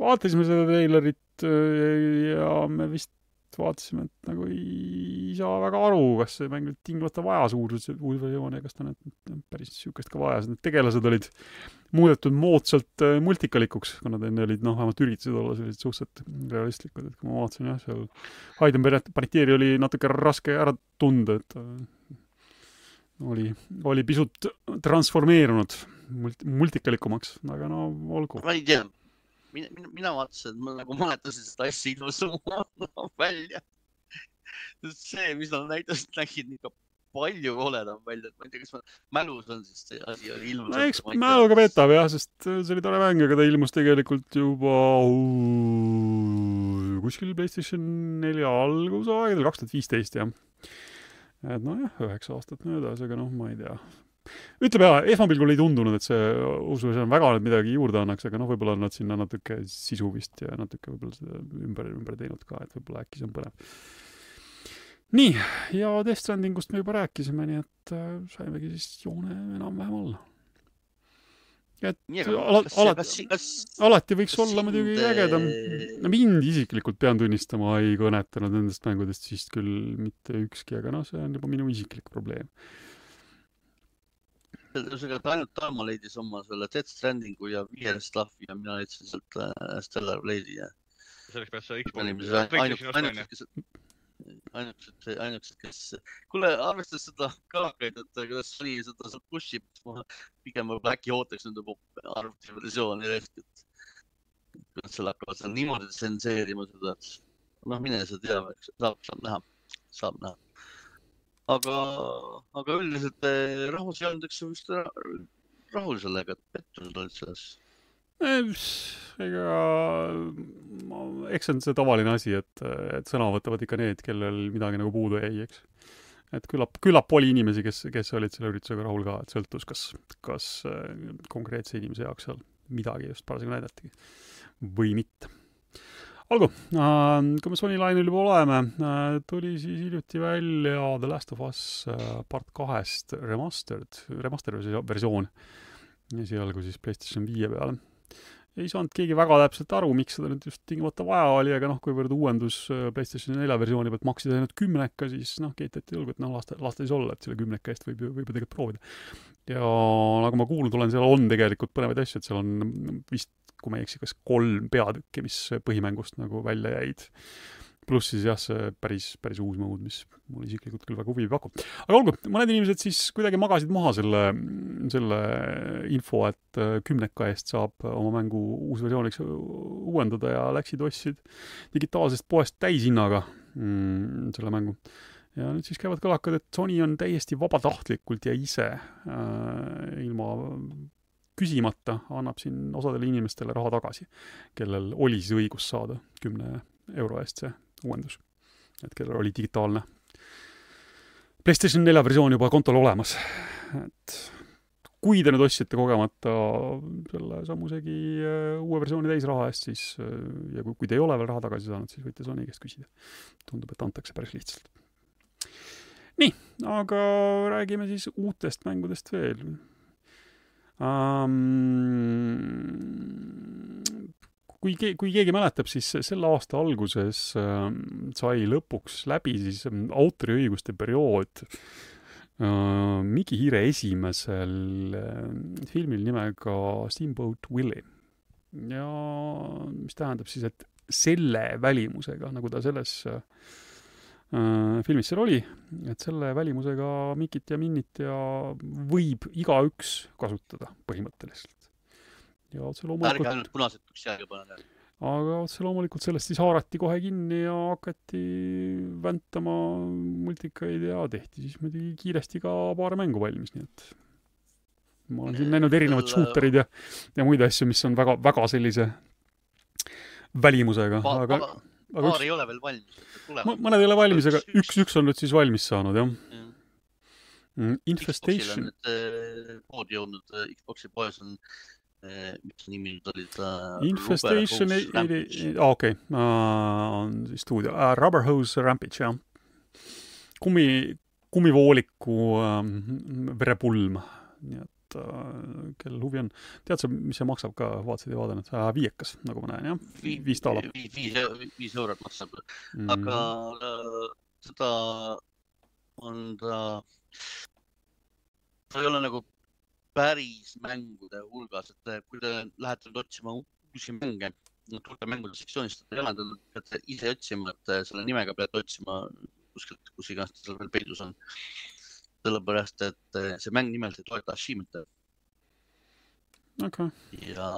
[SPEAKER 1] vaatasime seda treilerit äh, ja me vist vaatasime, et nagu ei saa väga aru, kas see mäng nüüd tingimata vajas versioon ja kas ta nüüd päris niisugust ka vajas, need tegelased olid muudetud moodsalt äh, multikalikuks, kuna nad enne olid noh, vähemalt üritasid olla sellised suhteliselt realistlikud, et kui ma vaatasin jah, seal Hayden Panettieri oli natuke raske ära tunda, et äh, oli, oli pisut transformeerunud multi-, multikalikumaks, aga no olgu.
[SPEAKER 2] ma ei tea, mina, mina, mina vaatasin, et ma nagu mäletasin seda asja ilusam [LAUGHS] välja. see, mis nad näitasid, nägid ikka palju koledam välja, et ma ei tea, kas ma mälus on siis see asi oli ilus.
[SPEAKER 1] no eks mäluga petab jah, sest see oli tore mäng, aga ta ilmus tegelikult juba kuskil Playstation nelja algusaegadel, kaks tuhat viisteist jah. et nojah, üheksa aastat möödas, aga noh, ma ei tea. Ütleme jaa, esmapilgul ei tundunud, et see versioon väga nüüd midagi juurde annaks, aga noh, võib-olla on nad sinna natuke sisu vist ja natuke võib-olla seda ümber, ümber teinud ka, et võib-olla äkki see on põnev. nii, ja Death Strandingust me juba rääkisime, nii et äh, saimegi siis joone enam-vähem alla. et ala-, ala-,
[SPEAKER 2] kas,
[SPEAKER 1] alati võiks olla muidugi
[SPEAKER 2] eh,
[SPEAKER 1] ägedam. no mind isiklikult pean tunnistama, ei kõnetanud nendest mängudest vist küll mitte ükski, aga noh, see on juba minu isiklik probleem.
[SPEAKER 2] ühesõnaga, et ainult Tarmo leidis oma selle Death Strandingu ja VR stuff'i ja mina leidsin sealt äh, Stellar Blade'i ja
[SPEAKER 3] selleks pead sa Xbox'i
[SPEAKER 2] ainukesed, kes, ainukesed, kes, kuule, arvestades seda kaameraid, et kuidas Sony seda sealt push ib, ma pigem võib-olla äkki ootaks nende arvuti versiooni ehk, et kui nad seal hakkavad seal niimoodi tsenseerima seda, noh, mine sa tea, saab, saab näha, saab näha. aga, aga üldiselt eh, rahvas ei olnud, eks ju, vist ra- rahul sellega, et pettunud olid selles.
[SPEAKER 1] ega eks see on see tavaline asi, et, et sõna võtavad ikka need, kellel midagi nagu puudu jäi, eks. et küllap, küllap oli inimesi, kes, kes olid selle üritusega rahul ka, et sõltus, kas, kas äh, konkreetse inimese jaoks seal midagi just parasjagu näidatigi või mitte. olgu, kui me Sony lainel juba oleme, tuli siis hiljuti välja The Last of Us äh, part kahest remastered, remaster versioon esialgu siis PlayStation viie peale ei saanud keegi väga täpselt aru, miks seda nüüd just tingimata vaja oli, aga noh, kuivõrd uuendus äh, PlayStation nelja versiooni pealt maksis ainult kümneka, siis noh, keetati õlgu, et noh, las ta, las ta siis olla, et selle kümneka eest võib ju, võib ju tegelikult proovida. ja nagu ma kuulnud olen, seal on tegelikult põnevaid asju, et seal on vist, kui ma ei eksi, kas kolm peatükki, mis põhimängust nagu välja jäid. pluss siis jah, see päris, päris uus mode, mis mulle isiklikult küll väga huvi ei paku. aga olgu, mõned inimesed siis kuidagi magasid maha selle, selle info, et äh, kümneka eest saab oma mängu uusversiooniks uuendada ja läksid, ostsid digitaalsest poest täishinnaga mm, selle mängu. ja nüüd siis käivad kõlakad, et Sony on täiesti vabatahtlikult ja ise äh, ilma küsimata annab siin osadele inimestele raha tagasi, kellel oli siis õigus saada kümne euro eest see uuendus. et kellel oli digitaalne PlayStation nelja versioon juba kontol olemas. et kui te nüüd ostsite kogemata selle samusegi äh, uue versiooni täisraha eest, siis äh, ja kui, kui te ei ole veel raha tagasi saanud, siis võite Sony käest küsida. tundub, et antakse päris lihtsalt. nii, aga räägime siis uutest mängudest veel. Kui kui keegi mäletab, siis selle aasta alguses äh, sai lõpuks läbi siis ähm, autoriõiguste periood äh, Miki Hiire esimesel äh, filmil nimega Steamboat Willie. ja mis tähendab siis, et selle välimusega, nagu ta selles äh, filmis seal oli, et selle välimusega Mikit ja Minnit ja võib igaüks kasutada põhimõtteliselt. ja otse
[SPEAKER 2] ärge
[SPEAKER 1] loomulikult,
[SPEAKER 2] ainult punased püksijälge panege.
[SPEAKER 1] aga otse loomulikult sellest siis haarati kohe kinni ja hakati väntama multikaid ja tehti siis muidugi kiiresti ka paar mängu valmis, nii et ma olen siin näinud erinevaid
[SPEAKER 2] Selle-
[SPEAKER 1] shooterid ja, ja muid asju, mis on väga, väga sellise välimusega, aga, aga
[SPEAKER 2] paar
[SPEAKER 1] üks,
[SPEAKER 2] ei ole veel valmis.
[SPEAKER 1] mõned ei ole valmis, aga üks, üks on nüüd siis valmis saanud, jah. Mm, Infestation,
[SPEAKER 2] poodi jõudnud, Xbox'i poes on, mis nimi nüüd oli ta?
[SPEAKER 1] Infestation okei, on siis stuudio uh,, Rubber Hose Rampage, jah. kummi, kummivooliku ähm, verepulm, nii et äh, kellel huvi on, tead sa, mis see maksab ka, vaatasid ja vaadanud äh,, viiekas, nagu ma näen, jah, viis daala.
[SPEAKER 2] viis, viis, eurot maksab,
[SPEAKER 1] mm.
[SPEAKER 2] aga äh, seda on ta, ta ei ole nagu päris mängude hulgas, et äh, kui te lähete nüüd otsima uusi mänge, uute mängude sektsioonist, et ei ole, te peate ise otsima, et äh, selle nimega peate otsima kuskilt, kus iganes ta seal veel peidus on. sellepärast, et äh, see mäng nimelt ei toeta achievement'e
[SPEAKER 1] okei,
[SPEAKER 2] ja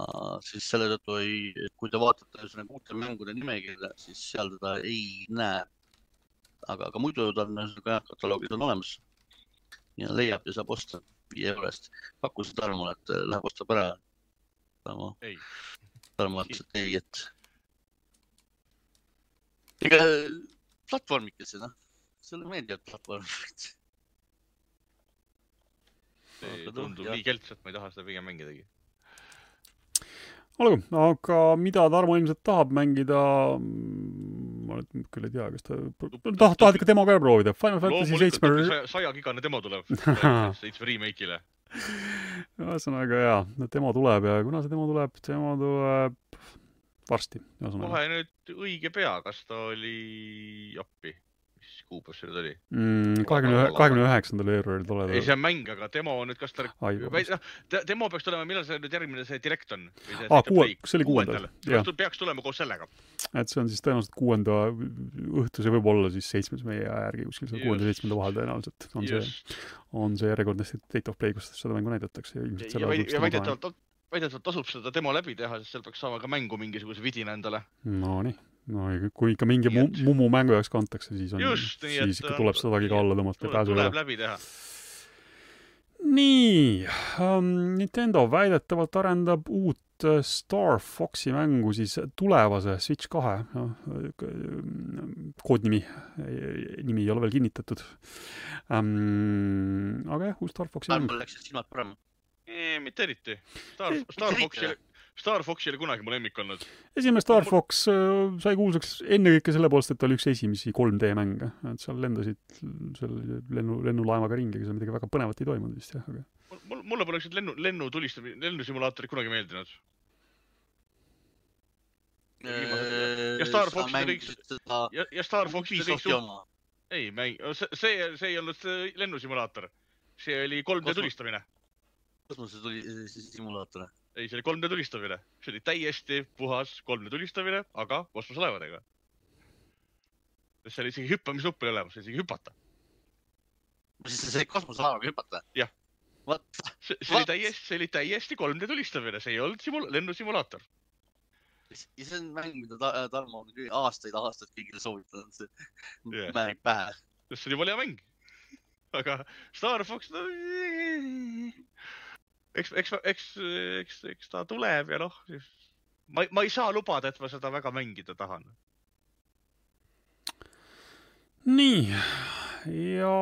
[SPEAKER 2] siis selle tõttu ei, kui te vaatate ühesõnaga uute mängude nimekirja, siis seal teda ei näe. aga, aga muidu ta on ühesõnaga jah, kataloogid on olemas. ja leiab ja saab osta viie euro eest. pakkusin Tarmole, et äh, läheb ostab ära. Tarmo,
[SPEAKER 3] ei,
[SPEAKER 2] Tarmo ütles, et ei, et. ega platvormikese noh, sulle meeldivad platvormid. [LAUGHS]
[SPEAKER 3] see
[SPEAKER 2] Aga
[SPEAKER 3] tundub
[SPEAKER 2] jah.
[SPEAKER 3] nii kelts, et ma ei taha seda pigem mängidagi.
[SPEAKER 1] olgu, aga mida Tarmo ilmselt tahab mängida, ma nüüd küll ei tea, kas ta, tahad, tahad ikka demoga ära proovida, Final Fantasy seitsme,
[SPEAKER 3] saja, sajagigane demo tuleb [LAUGHS] seitsme remake'ile.
[SPEAKER 1] ühesõnaga jaa, demo tuleb ja kuna see demo tuleb, demo tuleb varsti,
[SPEAKER 3] kohe nüüd õige pea, kas ta oli appi, kuupäev see nüüd oli?
[SPEAKER 1] mm,. kahekümne, kahekümne üheksandal veebruaril
[SPEAKER 3] ei,
[SPEAKER 1] tuleb.
[SPEAKER 3] see on mäng, aga demo on nüüd, kas ta, noh, demo peaks tulema, millal see nüüd järgmine see direct on?
[SPEAKER 1] aa, kuue, see oli kuuendal, jah.
[SPEAKER 3] peaks tulema koos sellega.
[SPEAKER 1] et see on siis tõenäoliselt kuuenda õhtu, see võib olla siis seitsmes meie aja järgi kuskil seal kuuenda ja seitsmenda vahel tõenäoliselt on see,
[SPEAKER 3] just.
[SPEAKER 1] on see järjekordne State of Play, kus seda mängu näidatakse ja ilmselt selle
[SPEAKER 3] ja väidetavalt, väidetavalt tasub seda demo läbi teha, sest seal peaks saama ka mängu mingisuguse vidina endale.
[SPEAKER 1] Nonii, no ei, kui ikka mingi
[SPEAKER 3] Nii
[SPEAKER 1] mu, Mumu mängu jaoks kantakse, siis on,
[SPEAKER 3] just, nii et
[SPEAKER 1] siis ikka tuleb sedagi ka alla tõmmata ja
[SPEAKER 3] tuleb,
[SPEAKER 1] pääsu ei
[SPEAKER 3] tuleb
[SPEAKER 1] ole.
[SPEAKER 3] läbi teha.
[SPEAKER 1] nii um,, Nintendo väidetavalt arendab uut äh, Star Foxi mängu siis tulevase Switch kahe, noh, koodnimi, nimi ei ole veel kinnitatud um,. aga jah, uus Star Foxi mäng.
[SPEAKER 2] mul läksid silmad parem.
[SPEAKER 3] mitte eriti. Star Star
[SPEAKER 2] mitte
[SPEAKER 3] Fox ei
[SPEAKER 2] eriti.,
[SPEAKER 3] Star Fox ei ole kunagi mu lemmik olnud.
[SPEAKER 1] esimene Star Fox äh, sai kuulsaks ennekõike selle poolest, et ta oli üks esimesi 3D mänge, et seal lendasid seal lennu, lennulaevaga ringi, aga seal midagi väga põnevat ei toimunud vist jah, aga
[SPEAKER 3] mul, mulle pole siuksed lennu, lennu tulistamine, lennusimulaatorid kunagi meeldinud. Ja Star Fox
[SPEAKER 2] seda
[SPEAKER 3] ja, ja Star Fox oli
[SPEAKER 2] Ubisofti
[SPEAKER 3] su-,
[SPEAKER 2] oma.
[SPEAKER 3] ei mäng, see, see, see ei olnud see lennusimulaator. see oli 3D
[SPEAKER 2] Kosmo-
[SPEAKER 3] tulistamine.
[SPEAKER 2] kosmose tuli simulaator.
[SPEAKER 3] ei, see oli 3D tulistamine. see oli täiesti puhas 3D tulistamine, aga kosmoselaevadega. seal isegi hüppamisnuppu ei ole olemas, isegi hüpata.
[SPEAKER 2] siis sa said kosmoselaevaga hüpata?
[SPEAKER 3] Jah.. see, see oli täiesti, see oli täiesti 3D tulistamine, see ei olnud simul-, lennusimulaator.
[SPEAKER 2] ja see on mäng, mida ta, Tarmo on aastaid-aastaid kõigile soovitanud, see yeah. mäng pähe.
[SPEAKER 3] see oli jumala hea mäng. aga Star Fox no,, eks, eks, eks, eks, eks ta tuleb ja noh, ma, ma ei saa lubada, et ma seda väga mängida tahan.
[SPEAKER 1] nii, ja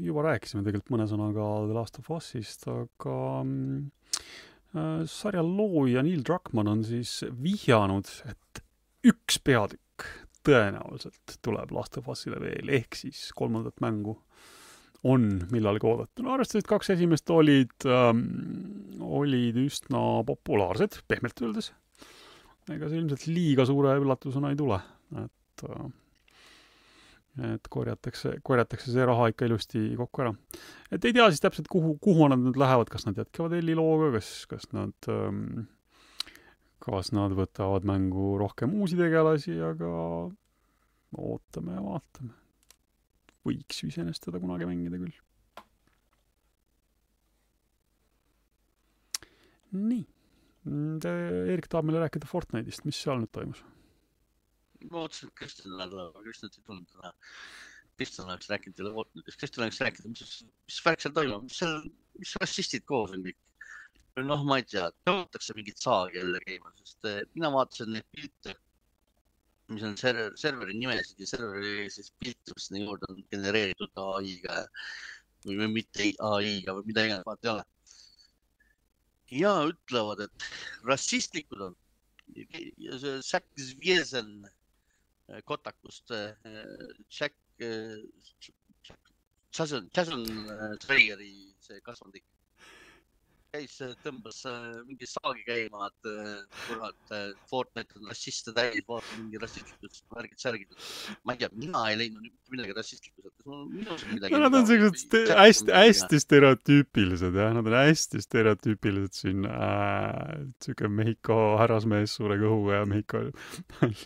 [SPEAKER 1] juba rääkisime tegelikult mõne sõnaga The Last of Us'ist, aga äh, sarja looja Neil Druckmann on siis vihjanud, et üks peatükk tõenäoliselt tuleb Last of Us'ile veel, ehk siis kolmandat mängu on millalgi oodata. no arvestades, et kaks esimest olid ähm,, olid üsna populaarsed, pehmelt öeldes. ega see ilmselt liiga suure üllatusena ei tule, et äh, et korjatakse, korjatakse see raha ikka ilusti kokku ära. et ei tea siis täpselt, kuhu, kuhu nad nüüd lähevad, kas nad jätkavad Elli looga, kas, kas nad ähm,, kas nad võtavad mängu rohkem uusi tegelasi, aga ootame ja vaatame. Võiks ju iseenesest teda kunagi mängida küll. nii, Eerik tahab meile rääkida Fortnite'ist, mis seal nüüd toimus?
[SPEAKER 2] ma ootasin, et Kristjan läheb, aga Kristjan ei tulnud täna. Kristjan oleks rääkinud teile Fortnite'ist, Kristjan oleks rääkinud, mis, mis värk seal toimub, mis seal, mis rassistid koos on kõik. noh, ma ei tea, tõmmatakse mingit saagi jälle käima, sest eh, mina vaatasin neid pilte, mis on server, serveri nimesid ja serveri siis pilte, mis sinna juurde on genereeritud ai-ga või või mitte ai-ga või mida iganes, vaata ei ole. ja ütlevad, et rassistlikud on ja see Zack Zviezen äh, Kotakust, Jack, Jason, Jason äh, Trayeri see kasvandik käis, tõmbas äh, mingi saagi käima, et äh, kurat, Fortnite on rassiste täis, vaata mingi rassistlikud värgid, särgid. ma ei tea, mina ei leidnud mitte midagi rassistlikku sealt, minus on midagi.
[SPEAKER 1] no nad on siuksed hästi, hästi stereotüüpilised jah, nad on hästi stereotüüpilised siin äh,, siuke Mehhiko härrasmees suure kõhuga ja Mehhiko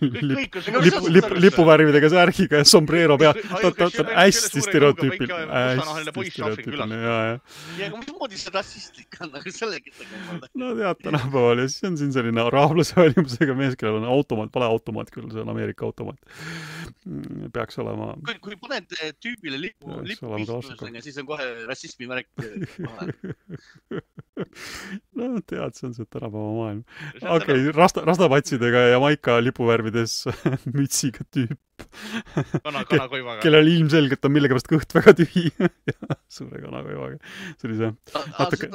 [SPEAKER 1] lip, lipu, lipu, lipuvärvidega särgiga ja sombrero peal. ta on hästi stereotüüpiline, hästi stereotüüpiline ja, ja.
[SPEAKER 2] ja mismoodi see rassistlik on, aga sellega
[SPEAKER 1] no tead, tänapäeval ja siis on siin selline araablase välimusega mees, kellel on automaat, vale automaat küll, see on Ameerika automaat. peaks olema,
[SPEAKER 2] kui, kui paned eh, tüübile lipu, lipu pihtusega, siis on kohe rassismi märk. [LAUGHS]
[SPEAKER 1] no tead, see on see tänapäeva maailm. okei okay,, rasta, rastapatsidega ja maika lipuvärvides [LAUGHS] mütsiga tüüp,
[SPEAKER 3] kana, kanakoivaga.
[SPEAKER 1] kellel ilmselgelt on millegipärast kõht väga tühi [LAUGHS] suure kanakoivaga. see oli see, Natuke-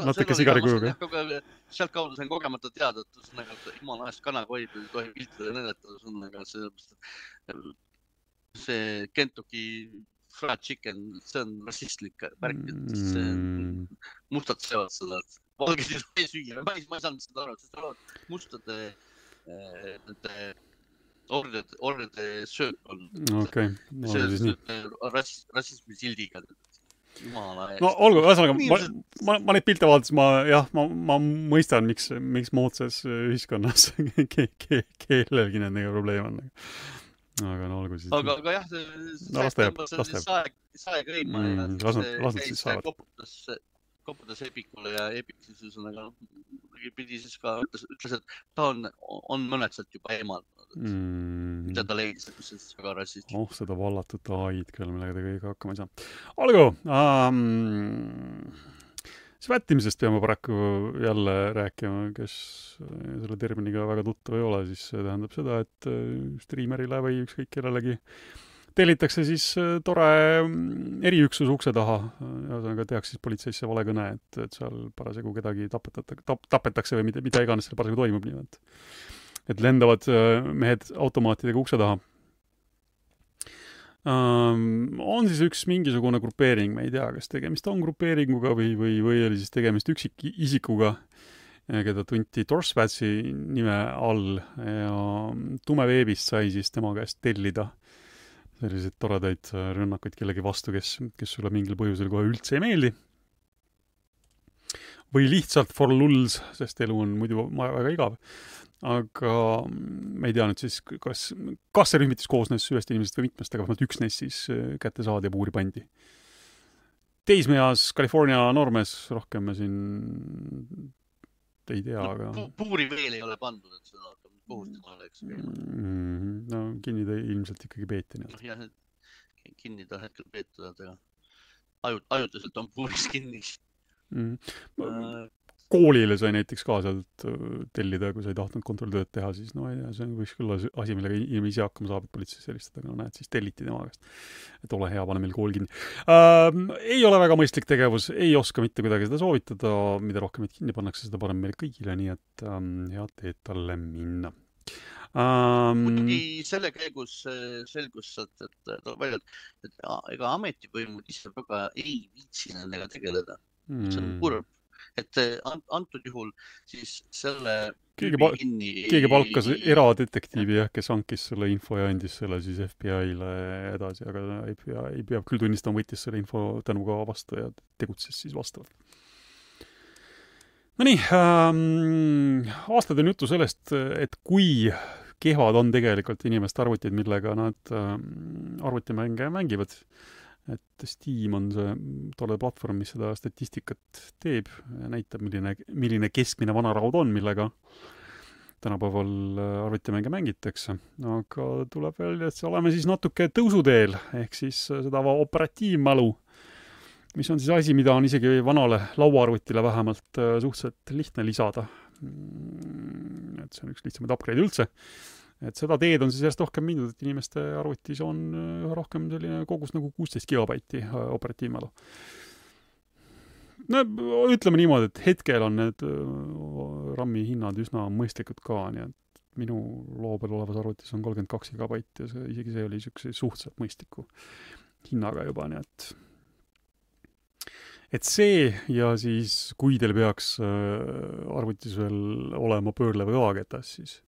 [SPEAKER 1] natuke sigarikujuga..
[SPEAKER 2] sealtkaudu sain kogemata teada, et ühesõnaga, et jumala eest kanakoid ei tohi piltida ja näidata, ühesõnaga sellepärast, et see Kentucky fried chicken, see on rassistlik värk, et see
[SPEAKER 1] Mm.
[SPEAKER 2] mustad söövad seda, valged ei tohi süüa, ma ei, ma ei saanud seda aru, sest nad mustade nende orjade, orjade söök on.
[SPEAKER 1] okei, no siis nii.
[SPEAKER 2] rass-, rassismi sildiga.
[SPEAKER 1] No olgu, ühesõnaga ma, ma, ma neid pilte vaadates, ma jah, ma, ma mõistan, miks, miks moodsas ühiskonnas [LAUGHS] ke, ke, kellelgi nendega probleeme on. aga no olgu siis.
[SPEAKER 2] aga, aga jah,
[SPEAKER 1] No las ta jääb, las ta jääb.
[SPEAKER 2] saeg, käima
[SPEAKER 1] Mm,
[SPEAKER 2] ja
[SPEAKER 1] las nad-
[SPEAKER 2] see
[SPEAKER 1] las nad siis saavad.
[SPEAKER 2] koputas, koputas Epicule ja Epic siis ühesõnaga pidi siis ka ütles, ütles, et ta on, on mõned sealt juba eemaldanud mm., mida ta leidis, et mis on siis väga rassistlik.
[SPEAKER 1] oh seda vallatud ai-d küll, millega ta kõige hakkama ei saa. olgu um,. svättimisest peame paraku jälle rääkima, kes selle terminiga väga tuttav ei ole, siis see tähendab seda, et äh, striimerile või ükskõik kellelegi tellitakse siis äh, tore mm, eriüksus ukse taha, ühesõnaga tehakse siis politseisse valekõne, et, et seal parasjagu kedagi tapetatakse, tap-, tapetakse või mida, mida iganes seal parasjagu toimub, nii et lendavad äh, mehed automaatidega ukse taha um,. on siis üks mingisugune grupeering, me ei tea, kas tegemist on grupeeringuga või, või, või oli siis tegemist üksikisikuga, keda tunti Dorsvatsi nime all ja tumeveebist sai siis tema käest tellida selliseid toredaid äh, rünnakuid kellegi vastu, kes, kes sulle mingil põhjusel kohe üldse ei meeldi. või lihtsalt for lulls, sest elu on muidu ma- väga igav. Aga ma ei tea nüüd siis, kas, kas see rühmitus koosnes ühest inimesest või mitmest, aga vähemalt üks neist siis äh, kätte saadi ja puuri pandi. teismeeas California noormees, rohkem me siin ei tea, aga
[SPEAKER 2] no,. pu- puuri veel ei ole pandud, et seda hakkab nüüd kohustama, eks.
[SPEAKER 1] mm, no kinni ta ilmselt ikkagi peeti, nii et
[SPEAKER 2] noh, jah, et kinni ta hetkel peetud, aga ajut-, ajutiselt on puuris kinni
[SPEAKER 1] mm..
[SPEAKER 2] äh,.
[SPEAKER 1] koolile sai näiteks ka sealt äh, tellida, kui sa ei tahtnud kontrolltööd teha, siis no ei tea, see võiks küll asi, millega inimene ise hakkama saab, et politseisse helistada, no näed, siis telliti tema käest. et ole hea, pane meil kool kinni ähm,. ei ole väga mõistlik tegevus, ei oska mitte kuidagi seda soovitada, mida rohkem meid kinni pannakse, seda parem meile kõigile, nii et ähm, head teed talle minna ähm,.
[SPEAKER 2] muidugi selle käigus äh, selgus sealt, et tuleb välja, et, ega ametivõimud ise väga ei viitsi nendega tegeleda, see on kurb. Et äh, an- antud juhul siis selle
[SPEAKER 1] Keegi
[SPEAKER 2] tüübi
[SPEAKER 1] pa-
[SPEAKER 2] kinni
[SPEAKER 1] keegi palkas eradetektiivi jah, kes hankis selle info ja andis selle siis FBI-le edasi, aga ei pea, ei pea küll tunnistama, võttis selle info tänuga vastu ja tegutses siis vastavalt. Nonii ähm,, aastaid on juttu sellest, et kui kehvad on tegelikult inimeste arvutid, millega nad ähm, arvutimänge mängivad. Et Steam on see tore platvorm, mis seda statistikat teeb näitab, milline, milline keskmine vanaraud on, millega tänapäeval äh, arvutimänge mängitakse. aga tuleb välja, et oleme siis natuke tõusuteel, ehk siis äh, seda operatiivmälu, mis on siis asi, mida on isegi vanale lauaarvutile vähemalt äh, suhteliselt lihtne lisada. et see on üks lihtsamaid upgrade'e üldse. Et seda teed on siis järjest rohkem mindud, et inimeste arvutis on äh, üha rohkem selline kogus nagu kuusteist gigabaiti äh, operatiivmälu. no ütleme niimoodi, et hetkel on need äh, RAM-i hinnad üsna mõistlikud ka, nii et minu loo peal olevas arvutis on kolmkümmend kaks gigabaiti ja see, isegi see oli niisuguse suhteliselt mõistliku hinnaga juba, nii et et see ja siis, kui teil peaks äh, arvutis veel olema pöörlev kõvaketas, siis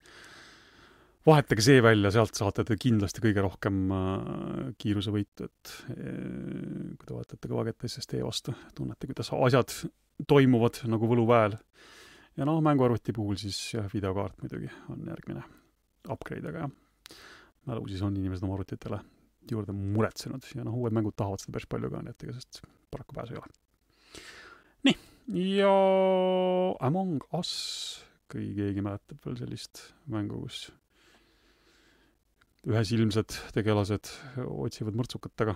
[SPEAKER 1] vahetage see välja, sealt saate te kindlasti kõige rohkem äh, kiirusevõitu, et äh, kui te vaatate kõvaketta SSD vastu, tunnete, kuidas asjad toimuvad nagu võluväel. ja noh, mänguarvuti puhul siis jah, videokaart muidugi on järgmine upgrade, aga jah, mälu siis on inimesed oma arvutitele juurde muretsenud ja noh, uued mängud tahavad seda päris palju ka, nii et ega sellest paraku pääsu ei ole. nii, ja Among Us, kui keegi mäletab veel sellist mängu, kus ühesilmsed tegelased otsivad mõrtsukat taga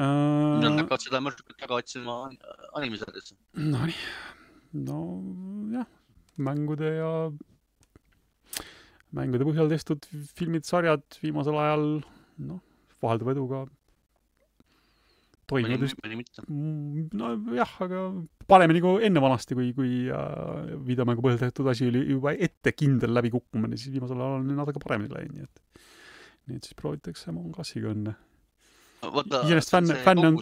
[SPEAKER 2] Nad
[SPEAKER 1] äh,.
[SPEAKER 2] hakkavad seda mõrtsukat taga otsima animesarjas.
[SPEAKER 1] Nonii, nojah, mängude ja mängude põhjal tehtud filmid, sarjad viimasel ajal noh, vahelduva eduga toimivad
[SPEAKER 2] mõni mõni mitte.
[SPEAKER 1] nojah, aga paremini kui enne vanasti, kui, kui äh, videomängu põhjal tehtud asi oli juba ette kindel läbikukkumine, siis viimasel ajal on natuke paremini läinud, nii et nii et siis proovitakse Among Usiga õnne. Iseenesest fänn- fänne on-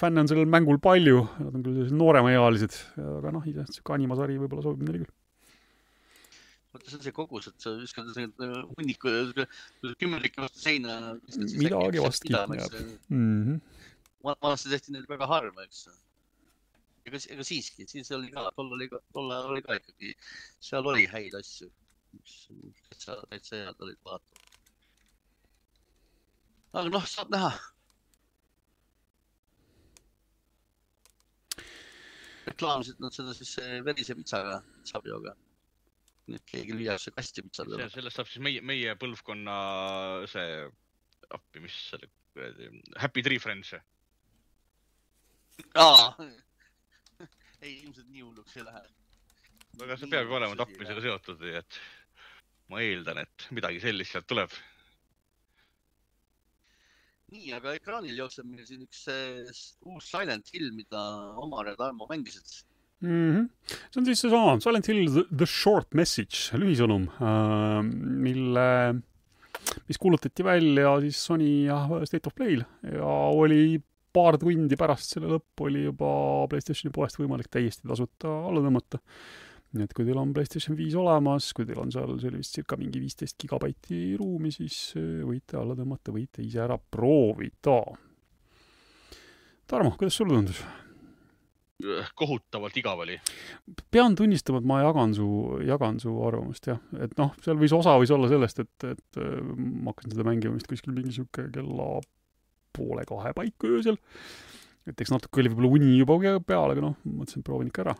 [SPEAKER 1] fänne on sellel mängul palju, nad on küll sellised nooremaealised, aga noh, iseenesest sihuke animasari võib-olla sobib neile küll.
[SPEAKER 2] vaata see on see kogus, et sa viskad selle hunniku, kümnendike vastu seina.
[SPEAKER 1] Midagi vastu kinni jääb. Mm -hmm.
[SPEAKER 2] vanasti tehti neid väga harva, eks. ega, ega siiski, siis oli ka, tol oli ka, tol ajal oli ka ikkagi, seal oli häid asju, mis täitsa, täitsa head olid vaata. aga noh, saab näha. reklaamisid nad seda siis eh, verise pitsaga, nii et keegi lüüakse kasti pitsadele.
[SPEAKER 3] sellest saab siis meie, meie põlvkonna see, appi, mis selle kuradi, Happy Tree Friends.
[SPEAKER 2] Aa, [LAUGHS] ei ilmselt nii hulluks ei lähe.
[SPEAKER 3] aga see peab ju olema tapmisega seotud, nii et ma eeldan, et midagi sellist sealt tuleb.
[SPEAKER 2] nii, aga ekraanil jookseb meil siin üks eh, uus Silent Hill, mida Omar ja Tarmo mängisid.
[SPEAKER 1] mm. -hmm. see on siis seesama Silent Hill The, The Short Message, lühisõnum, mille, mis kuulutati välja siis Sony State of Play'l ja oli paar tundi pärast selle lõppu oli juba Playstationi poest võimalik täiesti tasuta alla tõmmata. nii et kui teil on Playstation viis olemas, kui teil on seal, see oli vist circa mingi viisteist gigabaiti ruumi, siis eh, võite alla tõmmata, võite ise ära proovida. Tarmo, kuidas sulle tundus?
[SPEAKER 3] kohutavalt igav oli.
[SPEAKER 1] pean tunnistama, et ma jagan su, jagan su arvamust jah, et noh, seal võis osa võis olla sellest, et, et äh, ma hakkasin seda mängima vist kuskil mingi sihuke kella poole kahe paiku öösel. et eks natuke oli võib-olla uni juba peal, aga noh, mõtlesin, et proovin ikka ära.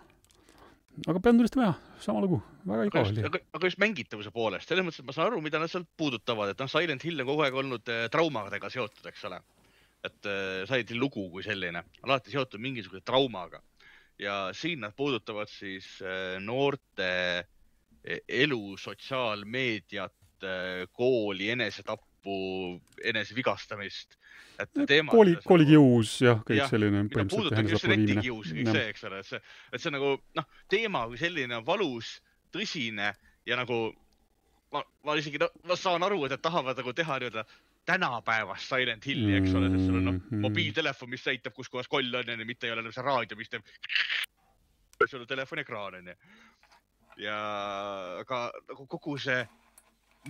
[SPEAKER 1] aga pean tunnistama jah, sama lugu, väga igav oli.
[SPEAKER 3] aga, just mängitavuse poolest, selles mõttes, et ma saan aru, mida nad sealt puudutavad, et noh, Silent Hill on kogu aeg olnud äh, traumadega seotud, eks ole. et äh, Silent Hill lugu kui selline, alati seotud mingisuguse traumaga ja siin nad puudutavad siis äh, noorte elu, sotsiaalmeediat, kooli, enesetappu, enesevigastamist.
[SPEAKER 1] kooli, koolikius jah, kõik
[SPEAKER 3] Jah,
[SPEAKER 1] selline
[SPEAKER 3] puudutabki just netikius, kõik see, eks ole, et see, et see nagu noh, teema kui selline on valus, tõsine ja nagu ma, ma isegi, ma saan aru, et nad tahavad nagu teha nii-öelda tänapäevast Silent Hilli, eks ole, sest sul on noh,
[SPEAKER 1] Mhm.
[SPEAKER 3] mobiiltelefon, mis näitab, kus kohas koll on, onju, mitte ei ole enam see raadio, mis teeb. [LAUGHS] sul on telefoni ekraan, onju. ja, aga nagu kogu see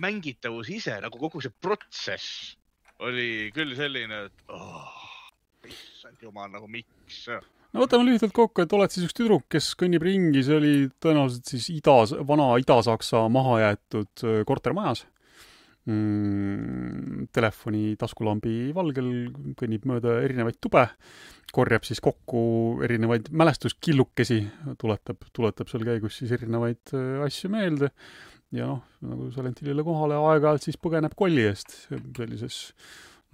[SPEAKER 3] mängitavus ise, nagu kogu see protsess oli küll selline, et oh, issand jumal, nagu miks.
[SPEAKER 1] no võtame lühidalt kokku, et oled siis üks tüdruk, kes kõnnib ringi, see oli tõenäoliselt siis idas, vana Ida-Saksa mahajäetud äh, kortermajas mm,. Telefoni taskulambi valgel kõnnib mööda erinevaid tube, korjab siis kokku erinevaid mälestuskillukesi, tuletab, tuletab seal käigus siis erinevaid äh, asju meelde ja noh, nagu Silent Hillile kohale aeg-ajalt siis põgeneb kolli eest sellises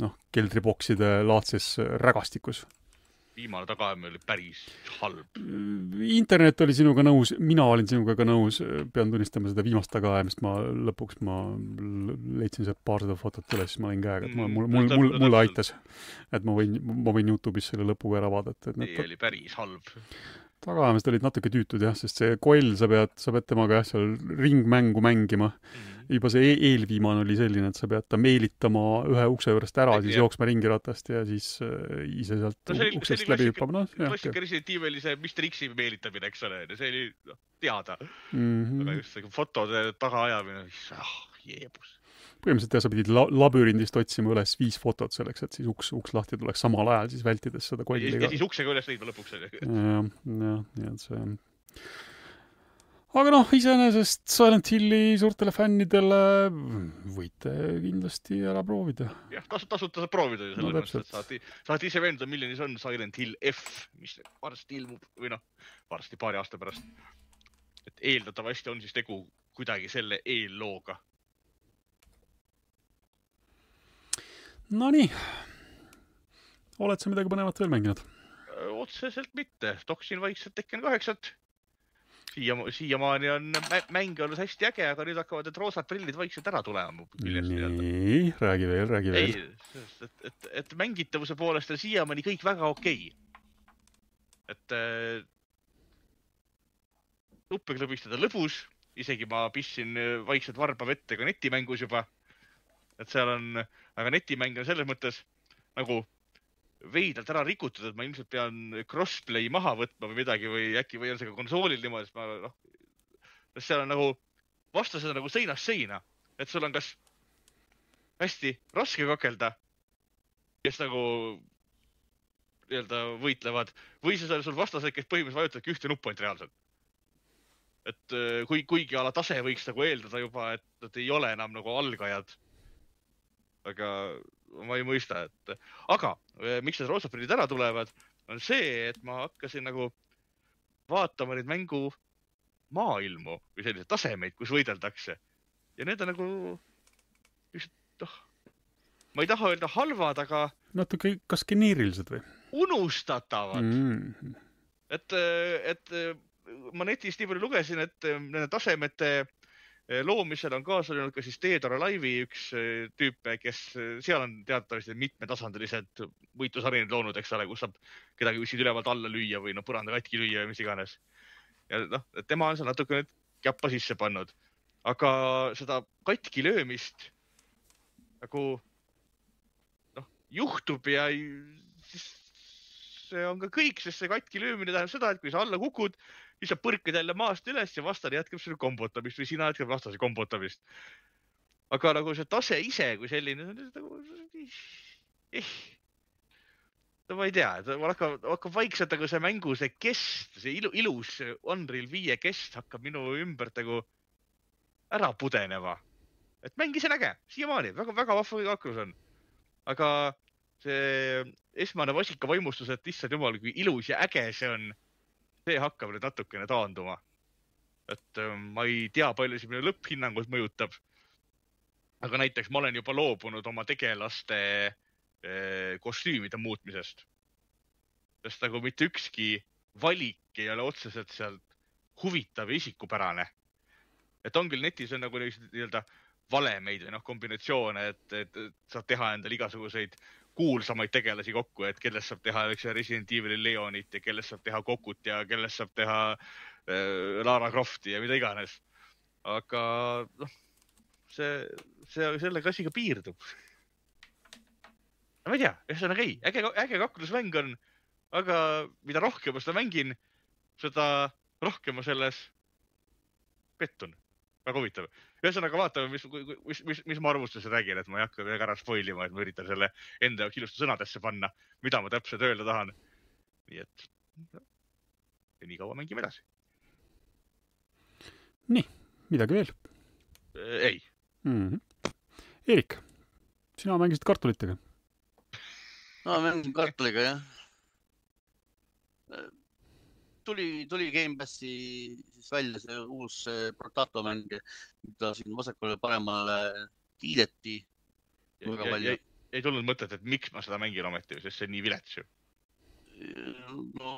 [SPEAKER 1] noh, keldribokside laadses rägastikus
[SPEAKER 3] viimane tagaajamine oli päris halb.
[SPEAKER 1] internet oli sinuga nõus, mina olin sinuga ka nõus, pean tunnistama seda viimast tagaajamist, ma lõpuks ma leidsin sealt paarsada fotot üles, siis ma olin käega, et ma, mul, mul, mul, mulle aitas. et ma võin, ma võin Youtube'is selle lõpu ära vaadata, et
[SPEAKER 3] ei,
[SPEAKER 1] need
[SPEAKER 3] oli päris halb.
[SPEAKER 1] Tagaajamised olid natuke tüütud jah, sest see koll, sa pead, sa pead temaga jah, seal ringmängu mängima. juba see e eelviimane oli selline, et sa pead ta meelitama ühe ukse juurest ära, siis
[SPEAKER 3] Jah.
[SPEAKER 1] jooksma ringi ratast ja siis äh, ise sealt
[SPEAKER 3] No oli-
[SPEAKER 1] uksest läbi hüppama, noh
[SPEAKER 3] klassika Resident Evil'i see Mr X-i meelitamine, eks ole, see oli noh, teada,
[SPEAKER 1] Mhm.
[SPEAKER 3] aga just see fotode tagaajamine, ah, jeebus.
[SPEAKER 1] Põhimõtteliselt jah, sa pidid la-, labürindist otsima üles viis fotot selleks, et siis uks, uks lahti tuleks samal ajal, siis vältides seda kolli
[SPEAKER 3] ja siis uksega üles leidma lõpuks onju.
[SPEAKER 1] jah, jah, nii et see aga noh, iseenesest Silent Hilli suurtele fännidele võite kindlasti ära proovida.
[SPEAKER 3] jah, tasu, tasuta saab proovida ju
[SPEAKER 1] No
[SPEAKER 3] selles mõttes,
[SPEAKER 1] täpselt.
[SPEAKER 3] et saate, saate ise veenduda, milline see on Silent Hill F, mis varsti ilmub või noh, varsti paari aasta pärast. et eeldatavasti on siis tegu kuidagi selle eellooga.
[SPEAKER 1] Nonii, oled sa midagi põnevat veel mänginud?
[SPEAKER 3] otseselt mitte, toksin vaikselt Tekken kaheksat. siia, siiamaani on mä- mäng olnud hästi äge, aga nüüd hakkavad need roosad prillid vaikselt ära tulema
[SPEAKER 1] nii, räägi veel, räägi
[SPEAKER 3] ei
[SPEAKER 1] veel.,
[SPEAKER 3] et, et, et mängitavuse poolest on siiamaani kõik väga okei okay.. et äh, nuppe klõbistada lõbus, isegi ma pistsin äh, vaikselt varba vette ka netimängus juba. Et seal on, aga netimäng on selles mõttes nagu veidralt ära rikutud, et ma ilmselt pean crossplay maha võtma või midagi või äkki või on see ka konsoolil niimoodi, et ma noh, seal on nagu vastased on nagu seinast seina, et sul on kas hästi raske kakelda, kes nagu nii-öelda võitlevad või siis on sul vastased, kes põhimõtteliselt vajutavadki ühte nuppu ainult reaalselt. et äh, kui, kuigi ala tase võiks nagu eeldada juba, et nad ei ole enam nagu algajad. Aga ma ei mõista, et aga äh, miks need roosaprillid ära tulevad, on see, et ma hakkasin nagu vaatama neid mängu maailmu või selliseid tasemeid, kus võideldakse. ja need on nagu, noh, ma ei taha öelda halvad, aga
[SPEAKER 1] natuke, kas geneerilised või
[SPEAKER 3] unustatavad
[SPEAKER 1] mm.?
[SPEAKER 3] et, et ma netist nii palju lugesin, et nende tasemete loomisel on kaasa löönud ka siis Dead or Alive'i üks eh, tüüp, kes eh, seal on teatavasti mitmetasandilised võitlusarinad loonud, eks ole, kus saab kedagi kuskilt ülevalt alla lüüa või noh, põranda katki lüüa või mis iganes. ja noh, tema on seal natuke nüüd käppa sisse pannud, aga seda katki löömist nagu noh, juhtub ja ei- siis see on ka kõik, sest see katki löömine tähendab seda, et kui sa alla kukud, sa põrkad jälle maast üles ja vastane jätkab selle kombotamist või sina jätkad vastase kombotamist. aga nagu see tase ise kui selline, nagu eh. no ma ei tea, hakkab, hakkab vaikselt nagu see mängu, see kest, see ilu, ilus Unreal viie kest hakkab minu ümbert nagu ära pudenema. et mängis on äge, siiamaani väga-väga vahva kaklus on. aga see esmane vasikavaimustus, et issand jumal, kui ilus ja äge see on, see hakkab nüüd natukene taanduma. et äh, ma ei tea, palju see minu lõpphinnangut mõjutab. aga näiteks ma olen juba loobunud oma tegelaste eh, kostüümide muutmisest. sest nagu mitte ükski valik ei ole otseselt sealt huvitav ja isikupärane. et on küll netis on nagu niisuguseid nii-öelda valemeid või noh, kombinatsioone, et, et et saab teha endale igasuguseid kuulsamaid tegelasi kokku, et kellest saab teha, eks ju, Resident Evil'i Leonit ja kellest saab teha Kokut ja kellest saab teha äh, Lara Crofti ja mida iganes. aga noh, see, see sellega asi ka piirdub. ma ei tea, ühesõnaga ei, äge, äge kaklusmäng on, aga mida rohkem ma seda mängin, seda rohkem ma selles pettun. Väga huvitav. ühesõnaga vaatame, mis, mis, mis, mis ma arvustuses räägin, et ma ei hakka midagi ära spoil ima, et ma üritan selle enda jaoks ilusti sõnadesse panna, mida ma täpselt öelda tahan. nii et no, ja nii kaua mängime edasi.
[SPEAKER 1] midagi veel
[SPEAKER 3] ei,
[SPEAKER 1] mm? -hmm. Eerik, sina mängisid kartulitega.
[SPEAKER 2] no mängin kartuliga jah. tuli, tuli Gamepassi siis välja see uus Protato mäng, mida siin vasakule-paremale kiideti väga palju.
[SPEAKER 3] ei tulnud mõtet, et miks ma seda mängin ometi, sest see on nii vilets ju.
[SPEAKER 2] no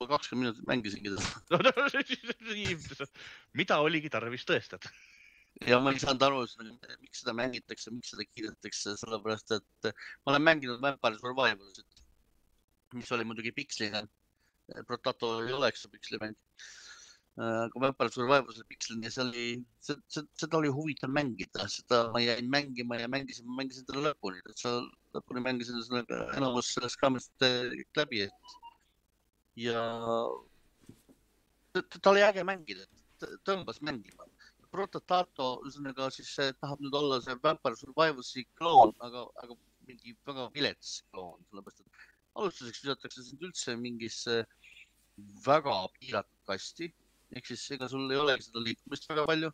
[SPEAKER 2] ma kakskümmend minutit mängisingi teda [LAUGHS]
[SPEAKER 3] mida oligi tarvis tõestada?
[SPEAKER 2] ja ma ei saanud aru, miks seda mängitakse, miks seda kiidetakse, sellepärast et ma olen mänginud Vampire Survivalsit, mis oli muidugi piksline. Protato ei ole, eks ju, pikslimäng. aga Vampire Survivals oli piksline ja see oli, seda oli huvitav mängida, seda ma jäin mängima ja mängisin, mängisin teda lõpuni, täitsa lõpuni mängisin ühesõnaga enamus sellest kaamest kõik läbi, et ja ta, oli äge mängida, tõmbas mängima Prototato, ühesõnaga siis see tahab nüüd olla see Vampire Survivalsi kloon, aga, aga mingi väga vilets kloon, sellepärast et alustuseks visatakse sind üldse mingisse väga piiratud kasti, ehk siis ega sul ei olegi seda liikumist väga palju.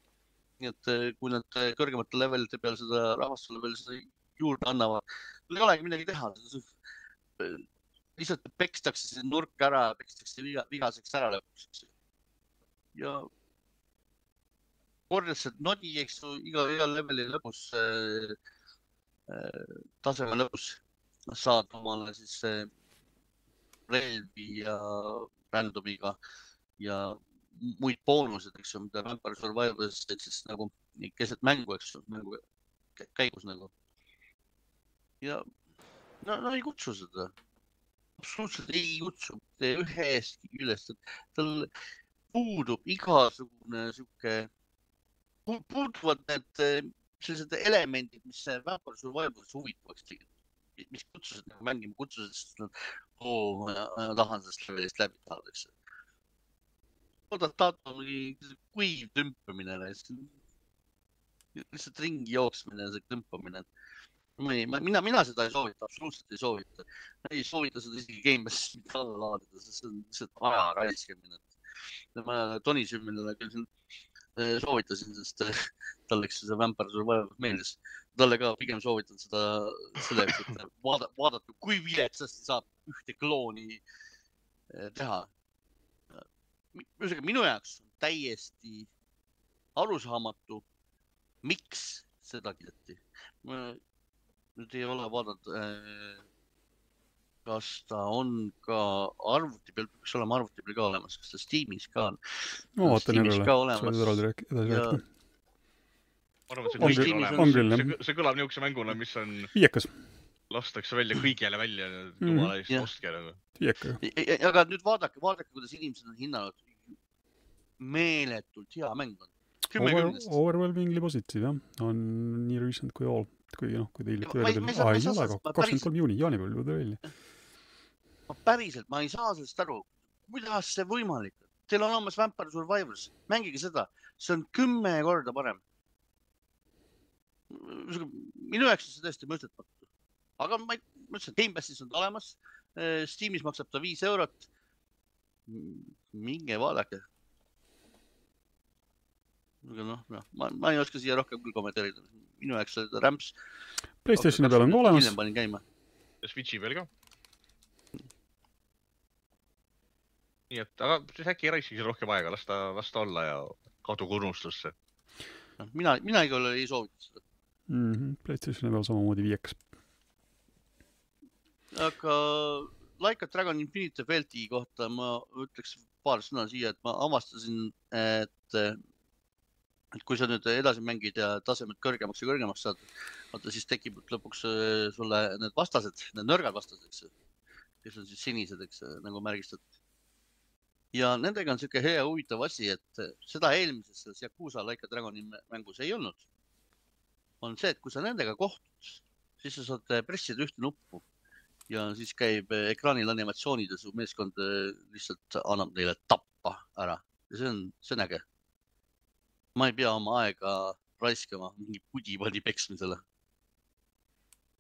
[SPEAKER 2] nii et eh, kui nad eh, kõrgemate levelite peal seda rahvast sulle veel seda juurde annavad, ei olegi midagi teha. lihtsalt pekstakse see nurk ära, pekstakse viga, vigaseks ära lõpuks, ja kordas see nodi, eks ju, iga, igal leveli lõpus äh,, äh, taseme lõpus saad omale siis äh, relvi ja random'iga ja muid boonused, eks ju, mida Vampire teed siis nagu keset mängu, eks ju, mängu kä- käigus nagu. ja no, no ei kutsu seda, absoluutselt ei kutsu ühestki et tal puudub igasugune sihuke pu- puuduvad need eh, sellised elemendid, mis Vampire Survivalis huvitavaks tegid. mis kutsusid nagu mängima, kutsusid, sest nad, oo, sellest levelist läbi saada, eks ju. Oodata mingi kuiv tümpamine, lihtsalt ringi jooksmine, see tõmbamine. ma ei, mina, mina seda ei soovita, absoluutselt ei soovita. ei soovita seda isegi Gamepassi mitte alla laadida, sest see on lihtsalt aja raiskamine. ma Tony Simmile küll siin soovitasin, sest eh, [LAUGHS] talle, eks see Vampire Survivor meeldis. talle ka pigem soovitan seda selleks, et vaadata, vaadata, kui viletsasti saab ühte klooni eh, teha. ühesõnaga minu jaoks täiesti arusaamatu, miks seda kiideti. ma nüüd ei ole vaadanud äh, kas ta on ka arvuti peal, peaks olema arvuti peal ka olemas, kas ta Steamis ka on?
[SPEAKER 1] ma vaatan järele,
[SPEAKER 2] ka
[SPEAKER 1] sa
[SPEAKER 2] olemas.
[SPEAKER 1] võid eraldi rääk- edasi
[SPEAKER 2] Ja-
[SPEAKER 1] rääkida.
[SPEAKER 3] ma arvan, et see
[SPEAKER 2] On
[SPEAKER 3] kõigil olemas see, kõlab niisuguse mänguna, mis on,
[SPEAKER 1] viiekas,
[SPEAKER 3] lastakse välja kõigile välja,
[SPEAKER 1] Mhm.
[SPEAKER 3] jumala eest ostke nagu.
[SPEAKER 2] aga nüüd vaadake, vaadake, kuidas inimesed on hinnanud. meeletult hea mäng on.
[SPEAKER 1] Over, overwhelmingly positiiv jah, on nii recent kui all, kuigi noh, kui te hiljuti
[SPEAKER 2] ei
[SPEAKER 1] et aa
[SPEAKER 2] ei
[SPEAKER 1] ole, kakskümmend kolm juuni, jaanipäeval tuli välja.
[SPEAKER 2] Ma päriselt, ma ei saa sellest aru, kuidas see võimalik on. Teil on olemas Vampire Survivors, mängige seda, see on kümme korda parem. minu jaoks on see täiesti mõõdetamatu, aga ma ma ütlesin, Gamepassis on ta olemas. Steamis maksab ta viis eurot. minge vaadake. aga noh, noh, ma, ma ei oska siia rohkem küll kommenteerida, minu jaoks oli ta rämps.
[SPEAKER 1] Playstationi peal on ka olemas
[SPEAKER 2] hiljem, panin käima.
[SPEAKER 3] ja Switchi peal ka. Nii et, aga siis äkki ei raiskagi rohkem aega, las ta, las ta olla ja kadugu unustusse.
[SPEAKER 2] noh, mina, mina igal juhul ei soovita seda.
[SPEAKER 1] mm. -hmm. Playstationi peal samamoodi viiekas.
[SPEAKER 2] aga Like a Dragon Infinite Felti kohta ma ütleks paar sõna siia, et ma avastasin, et, et kui sa nüüd edasi mängid ja tasemed kõrgemaks ja kõrgemaks saad, vaata siis tekib lõpuks äh, sulle need vastased, need nõrgad vastased, eks ju, kes on siis sinised, eks nagu märgistatud. Ja nendega on niisugune hea huvitav asi, et seda eelmises selles Yakuusa Like a Dragoni mängus ei olnud. on see, et kui sa nendega kohtud, siis sa saad pressida ühte nuppu ja siis käib eh, ekraanil animatsioonid ja su meeskond eh, lihtsalt annab neile tappa ära ja see on, see on äge. ma ei pea oma aega raiskama mingi pudipadi peksmisele.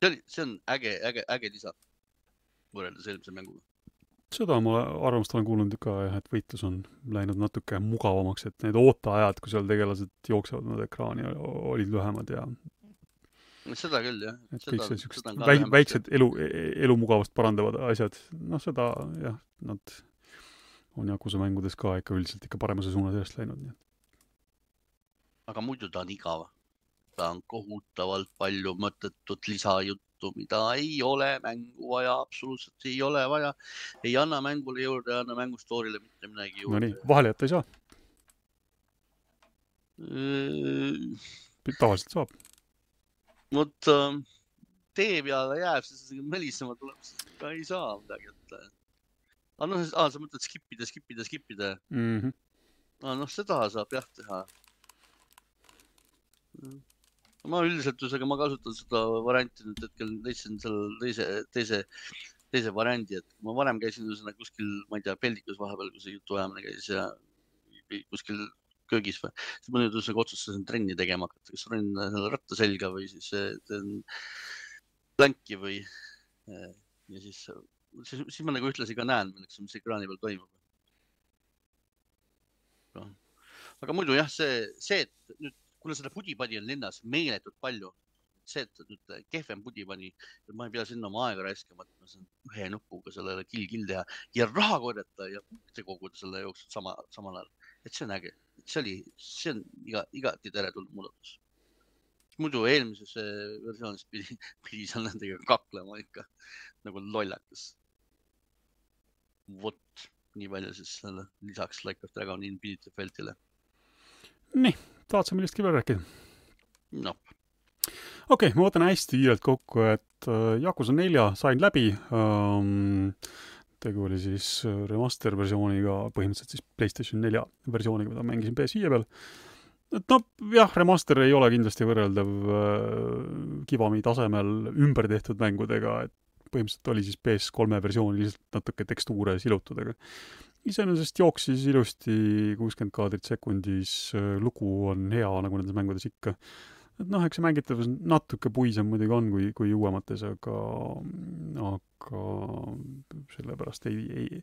[SPEAKER 2] see oli, see on äge, äge, äge lisa võrreldes eelmise mänguga.
[SPEAKER 1] Seda ma arvamust olen kuulnud ka jah, et võitlus on läinud natuke mugavamaks, et need ooteajad, kui seal tegelased jooksevad mööda ekraani, olid lühemad ja
[SPEAKER 2] seda küll jah.
[SPEAKER 1] et kõik see siuksed väik-, väiksed elu, elumugavust parandavad asjad, noh seda jah, nad on Yakuza mängudes ka ikka üldiselt ikka paremuse suunas järjest läinud, nii et
[SPEAKER 2] aga muidu ta on igav. ta on kohutavalt palju mõttetut lisajuttu, mida ei ole mängu vaja, absoluutselt ei ole vaja. ei anna mängule juurde, ei anna mängu story'le mitte midagi juurde
[SPEAKER 1] nii, vahele jätta ei saa,
[SPEAKER 2] Äh,
[SPEAKER 1] tavaliselt saab.
[SPEAKER 2] vot äh, tee peale jääb, siis mölisema tuleb, siis ka ei saa midagi ette. aga noh, sa mõtled skip ida, skip ida, skip ida.
[SPEAKER 1] Mm -hmm.
[SPEAKER 2] noh, seda saab jah teha. Ma üldiselt, ühesõnaga ma kasutan seda varianti nüüd hetkel, leidsin selle teise, teise, teise variandi, et ma varem käisin ühesõnaga kuskil, ma ei tea, peldikus vahepeal, kui see jutuajamine käis ja kuskil köögis või, siis ma nüüd ühesõnaga otsustasin trenni tegema hakata, kas ronin selle ratta selga või siis eh, teen planki või eh, ja siis, siis, siis ma nagu ühtlasi ka näen, milleks, mis ekraani peal toimub. aga muidu jah, see, see, et nüüd, kuna seda pudipadi on linnas meeletult palju, see, et nüüd kehvem pudipadi, ma ei pea sinna oma aega raiskama, et ma saan ühe nupuga sellele kill-kill teha ja raha korjata ja punkte koguda selle jooksul sama, samal ajal. et see on äge, see oli, see on iga, igati teretulnud muudatus. muidu eelmises eh, versioonis pidi, pidi seal nendega kaklema ikka nagu lollakas. vot, nii palju siis selle lisaks Like of Dragon Infinity Feltile.
[SPEAKER 1] nii, tahad sa millestki veel rääkida?
[SPEAKER 2] noh,
[SPEAKER 1] okei okay,, ma võtan hästi kiirelt kokku, et äh, Yakuza nelja sain läbi ähm,. tegu oli siis äh, remaster versiooniga, põhimõtteliselt siis Playstation nelja versiooniga, mida mängisin PS5 peal. et noh, jah, remaster ei ole kindlasti võrreldav äh, Kiwami tasemel ümber tehtud mängudega, et põhimõtteliselt oli siis PS3 versioon lihtsalt natuke tekstuure silutud, aga iseenesest jooksis ilusti kuuskümmend kaadrit sekundis, lugu on hea, nagu nendes mängudes ikka et noh, eks see mängitavus natuke puisem muidugi on kui, kui uuemates, aga, aga sellepärast ei, ei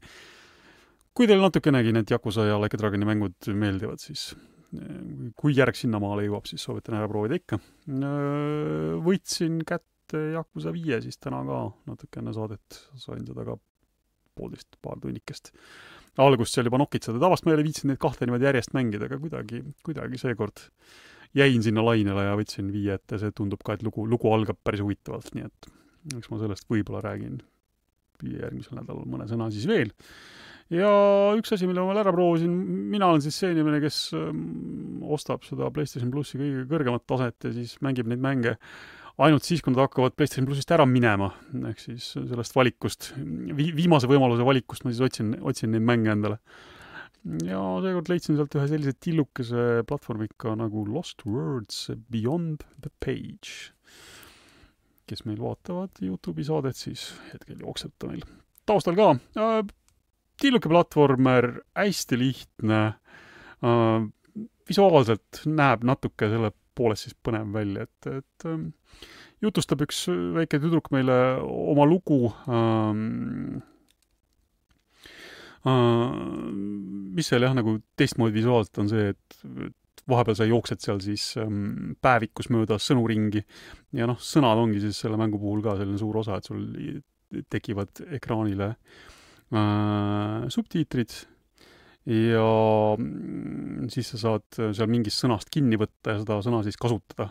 [SPEAKER 1] kui teile natukenegi need Yakuza ja Like a Dragoni mängud meeldivad, siis eh, kui järg sinnamaale jõuab, siis soovitan ära proovida ikka. võtsin kätte Yakuza viie siis täna ka natuke enne saadet, sain seda ka poolteist, paar tunnikest algust seal juba nokitseda, tavaliselt ma ei ole viitsinud neid kahte niimoodi järjest mängida, aga kuidagi, kuidagi seekord jäin sinna lainele ja võtsin viie ette, see tundub ka, et lugu, lugu algab päris huvitavalt, nii et eks ma sellest võib-olla räägin järgmisel nädalal mõne sõna siis veel. ja üks asi, mille ma veel ära proovisin, mina olen siis see inimene, kes ähm, ostab seda PlayStation plussi kõige kõrgemat taset ja siis mängib neid mänge ainult siis, kui nad hakkavad PlayStation plussist ära minema, ehk siis sellest valikust, vi-, viimase võimaluse valikust ma siis otsin, otsin neid mänge endale. ja seekord leidsin sealt ühe sellise tillukese platvormika nagu Lost Words Beyond the Page. kes meil vaatavad Youtube'i saadet, siis hetkel jookseb ta meil taustal ka äh,. tilluke platvormer, hästi lihtne äh,, visuaalselt näeb natuke selle poolest siis põnev välja, et, et ähm, jutustab üks väike tüdruk meile oma lugu ähm,, äh, mis seal jah, nagu teistmoodi visuaalselt on see, et, et vahepeal sa jooksed seal siis ähm, päevikus mööda sõnu ringi ja noh, sõnad ongi siis selle mängu puhul ka selline suur osa, et sul tekivad ekraanile äh, subtiitrid ja mm, siis sa saad seal mingist sõnast kinni võtta ja seda sõna siis kasutada.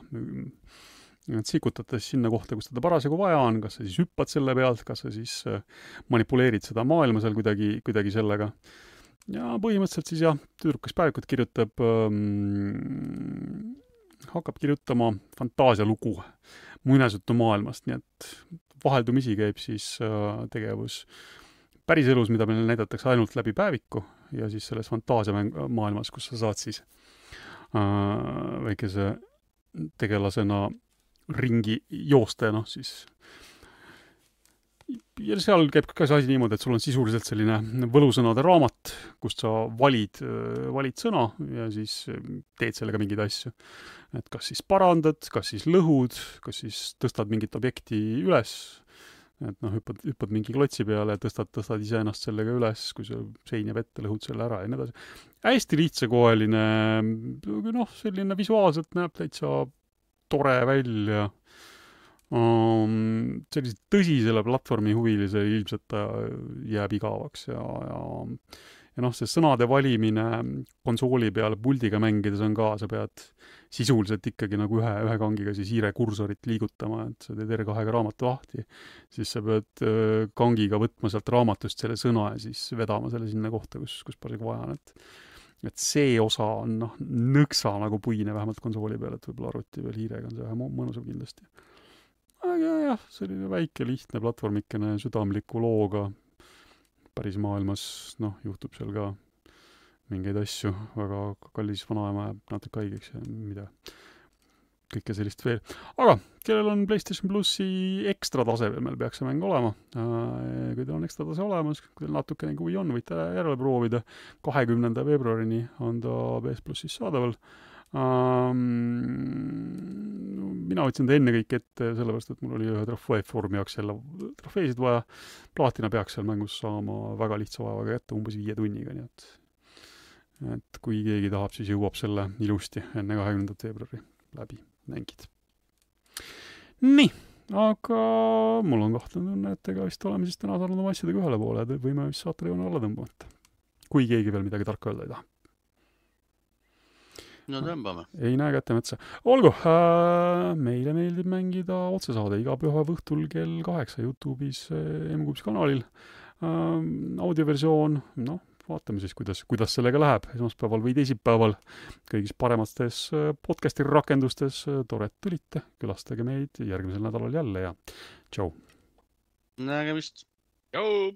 [SPEAKER 1] et sikutades sinna kohta, kus teda parasjagu vaja on, kas sa siis hüppad selle pealt, kas sa siis äh, manipuleerid seda maailma seal kuidagi, kuidagi sellega. ja põhimõtteliselt siis jah, tüdruk, kes päevikut kirjutab ähm,, hakkab kirjutama fantaasialugu muinasjutumaailmast, nii et vaheldumisi käib siis äh, tegevus päriselus, mida meile näidatakse ainult läbi päeviku ja siis selles fantaasiamaailmas, kus sa saad siis äh, väikese tegelasena ringi joosta ja noh, siis ja seal käib ka see asi niimoodi, et sul on sisuliselt selline võlusõnade raamat, kust sa valid, valid sõna ja siis teed sellega mingeid asju. et kas siis parandad, kas siis lõhud, kas siis tõstad mingit objekti üles, et noh, hüppad, hüppad mingi klotsi peale tõstad, tõstad iseennast sellega üles, kui sul sein jääb ette, lõhud selle ära ja nii edasi. hästi lihtsakoeline, noh, selline visuaalselt näeb täitsa tore välja um,. sellise tõsisele platvormi huvilisele ilmselt ta jääb igavaks ja, ja ja noh, see sõnade valimine konsooli peal puldiga mängides on ka, sa pead sisuliselt ikkagi nagu ühe, ühe kangiga siis hiirekursorit liigutama, et sa teed R2-ga raamatu lahti, siis sa pead öö, kangiga võtma sealt raamatust selle sõna ja siis vedama selle sinna kohta, kus, kus parasjagu vaja on, et et see osa on noh, nõksa nagu puine vähemalt konsooli peal, et võib-olla arvuti peal hiirega on see vähe mõnusam kindlasti. aga jah, selline väike lihtne platvormikene südamliku looga, päris maailmas, noh, juhtub seal ka mingeid asju, väga kallis vanaema jääb natuke haigeks ja mida, kõike sellist veel. aga kellel on PlayStation plussi ekstra tase veel, meil peaks see mäng olema. Äh, kui teil on ekstra tase olemas, kui teil natukene huvi on, võite järele proovida. kahekümnenda veebruarini on ta PS plussis saadaval um,. mina võtsin ta ennekõike ette sellepärast, et mul oli ühe trofeefoorumi jaoks jälle trofeesid vaja. plaatina peaks seal mängus saama väga lihtsa vaevaga kätte, umbes viie tunniga, nii et et kui keegi tahab, siis jõuab selle ilusti enne kahekümnendat veebruari läbi mängida. nii, aga mul on kahtlane tunne, et ega vist oleme siis täna saanud oma asjadega ühele poole ja võime vist saatele alla tõmmata. kui keegi veel midagi tarka öelda ei taha
[SPEAKER 2] no tõmbame.
[SPEAKER 1] ei näe kätte metsa. olgu äh,, meile meeldib mängida otsesaade iga pühapäeva õhtul kell kaheksa Youtube'is äh, M-Kuubis kanalil äh,. audioversioon, noh, vaatame siis, kuidas, kuidas sellega läheb esmaspäeval või teisipäeval kõigis paremates äh, podcast'i rakendustes. tore, et tulite, külastage meid järgmisel nädalal jälle ja tšau.
[SPEAKER 2] nägemist.
[SPEAKER 3] tšau.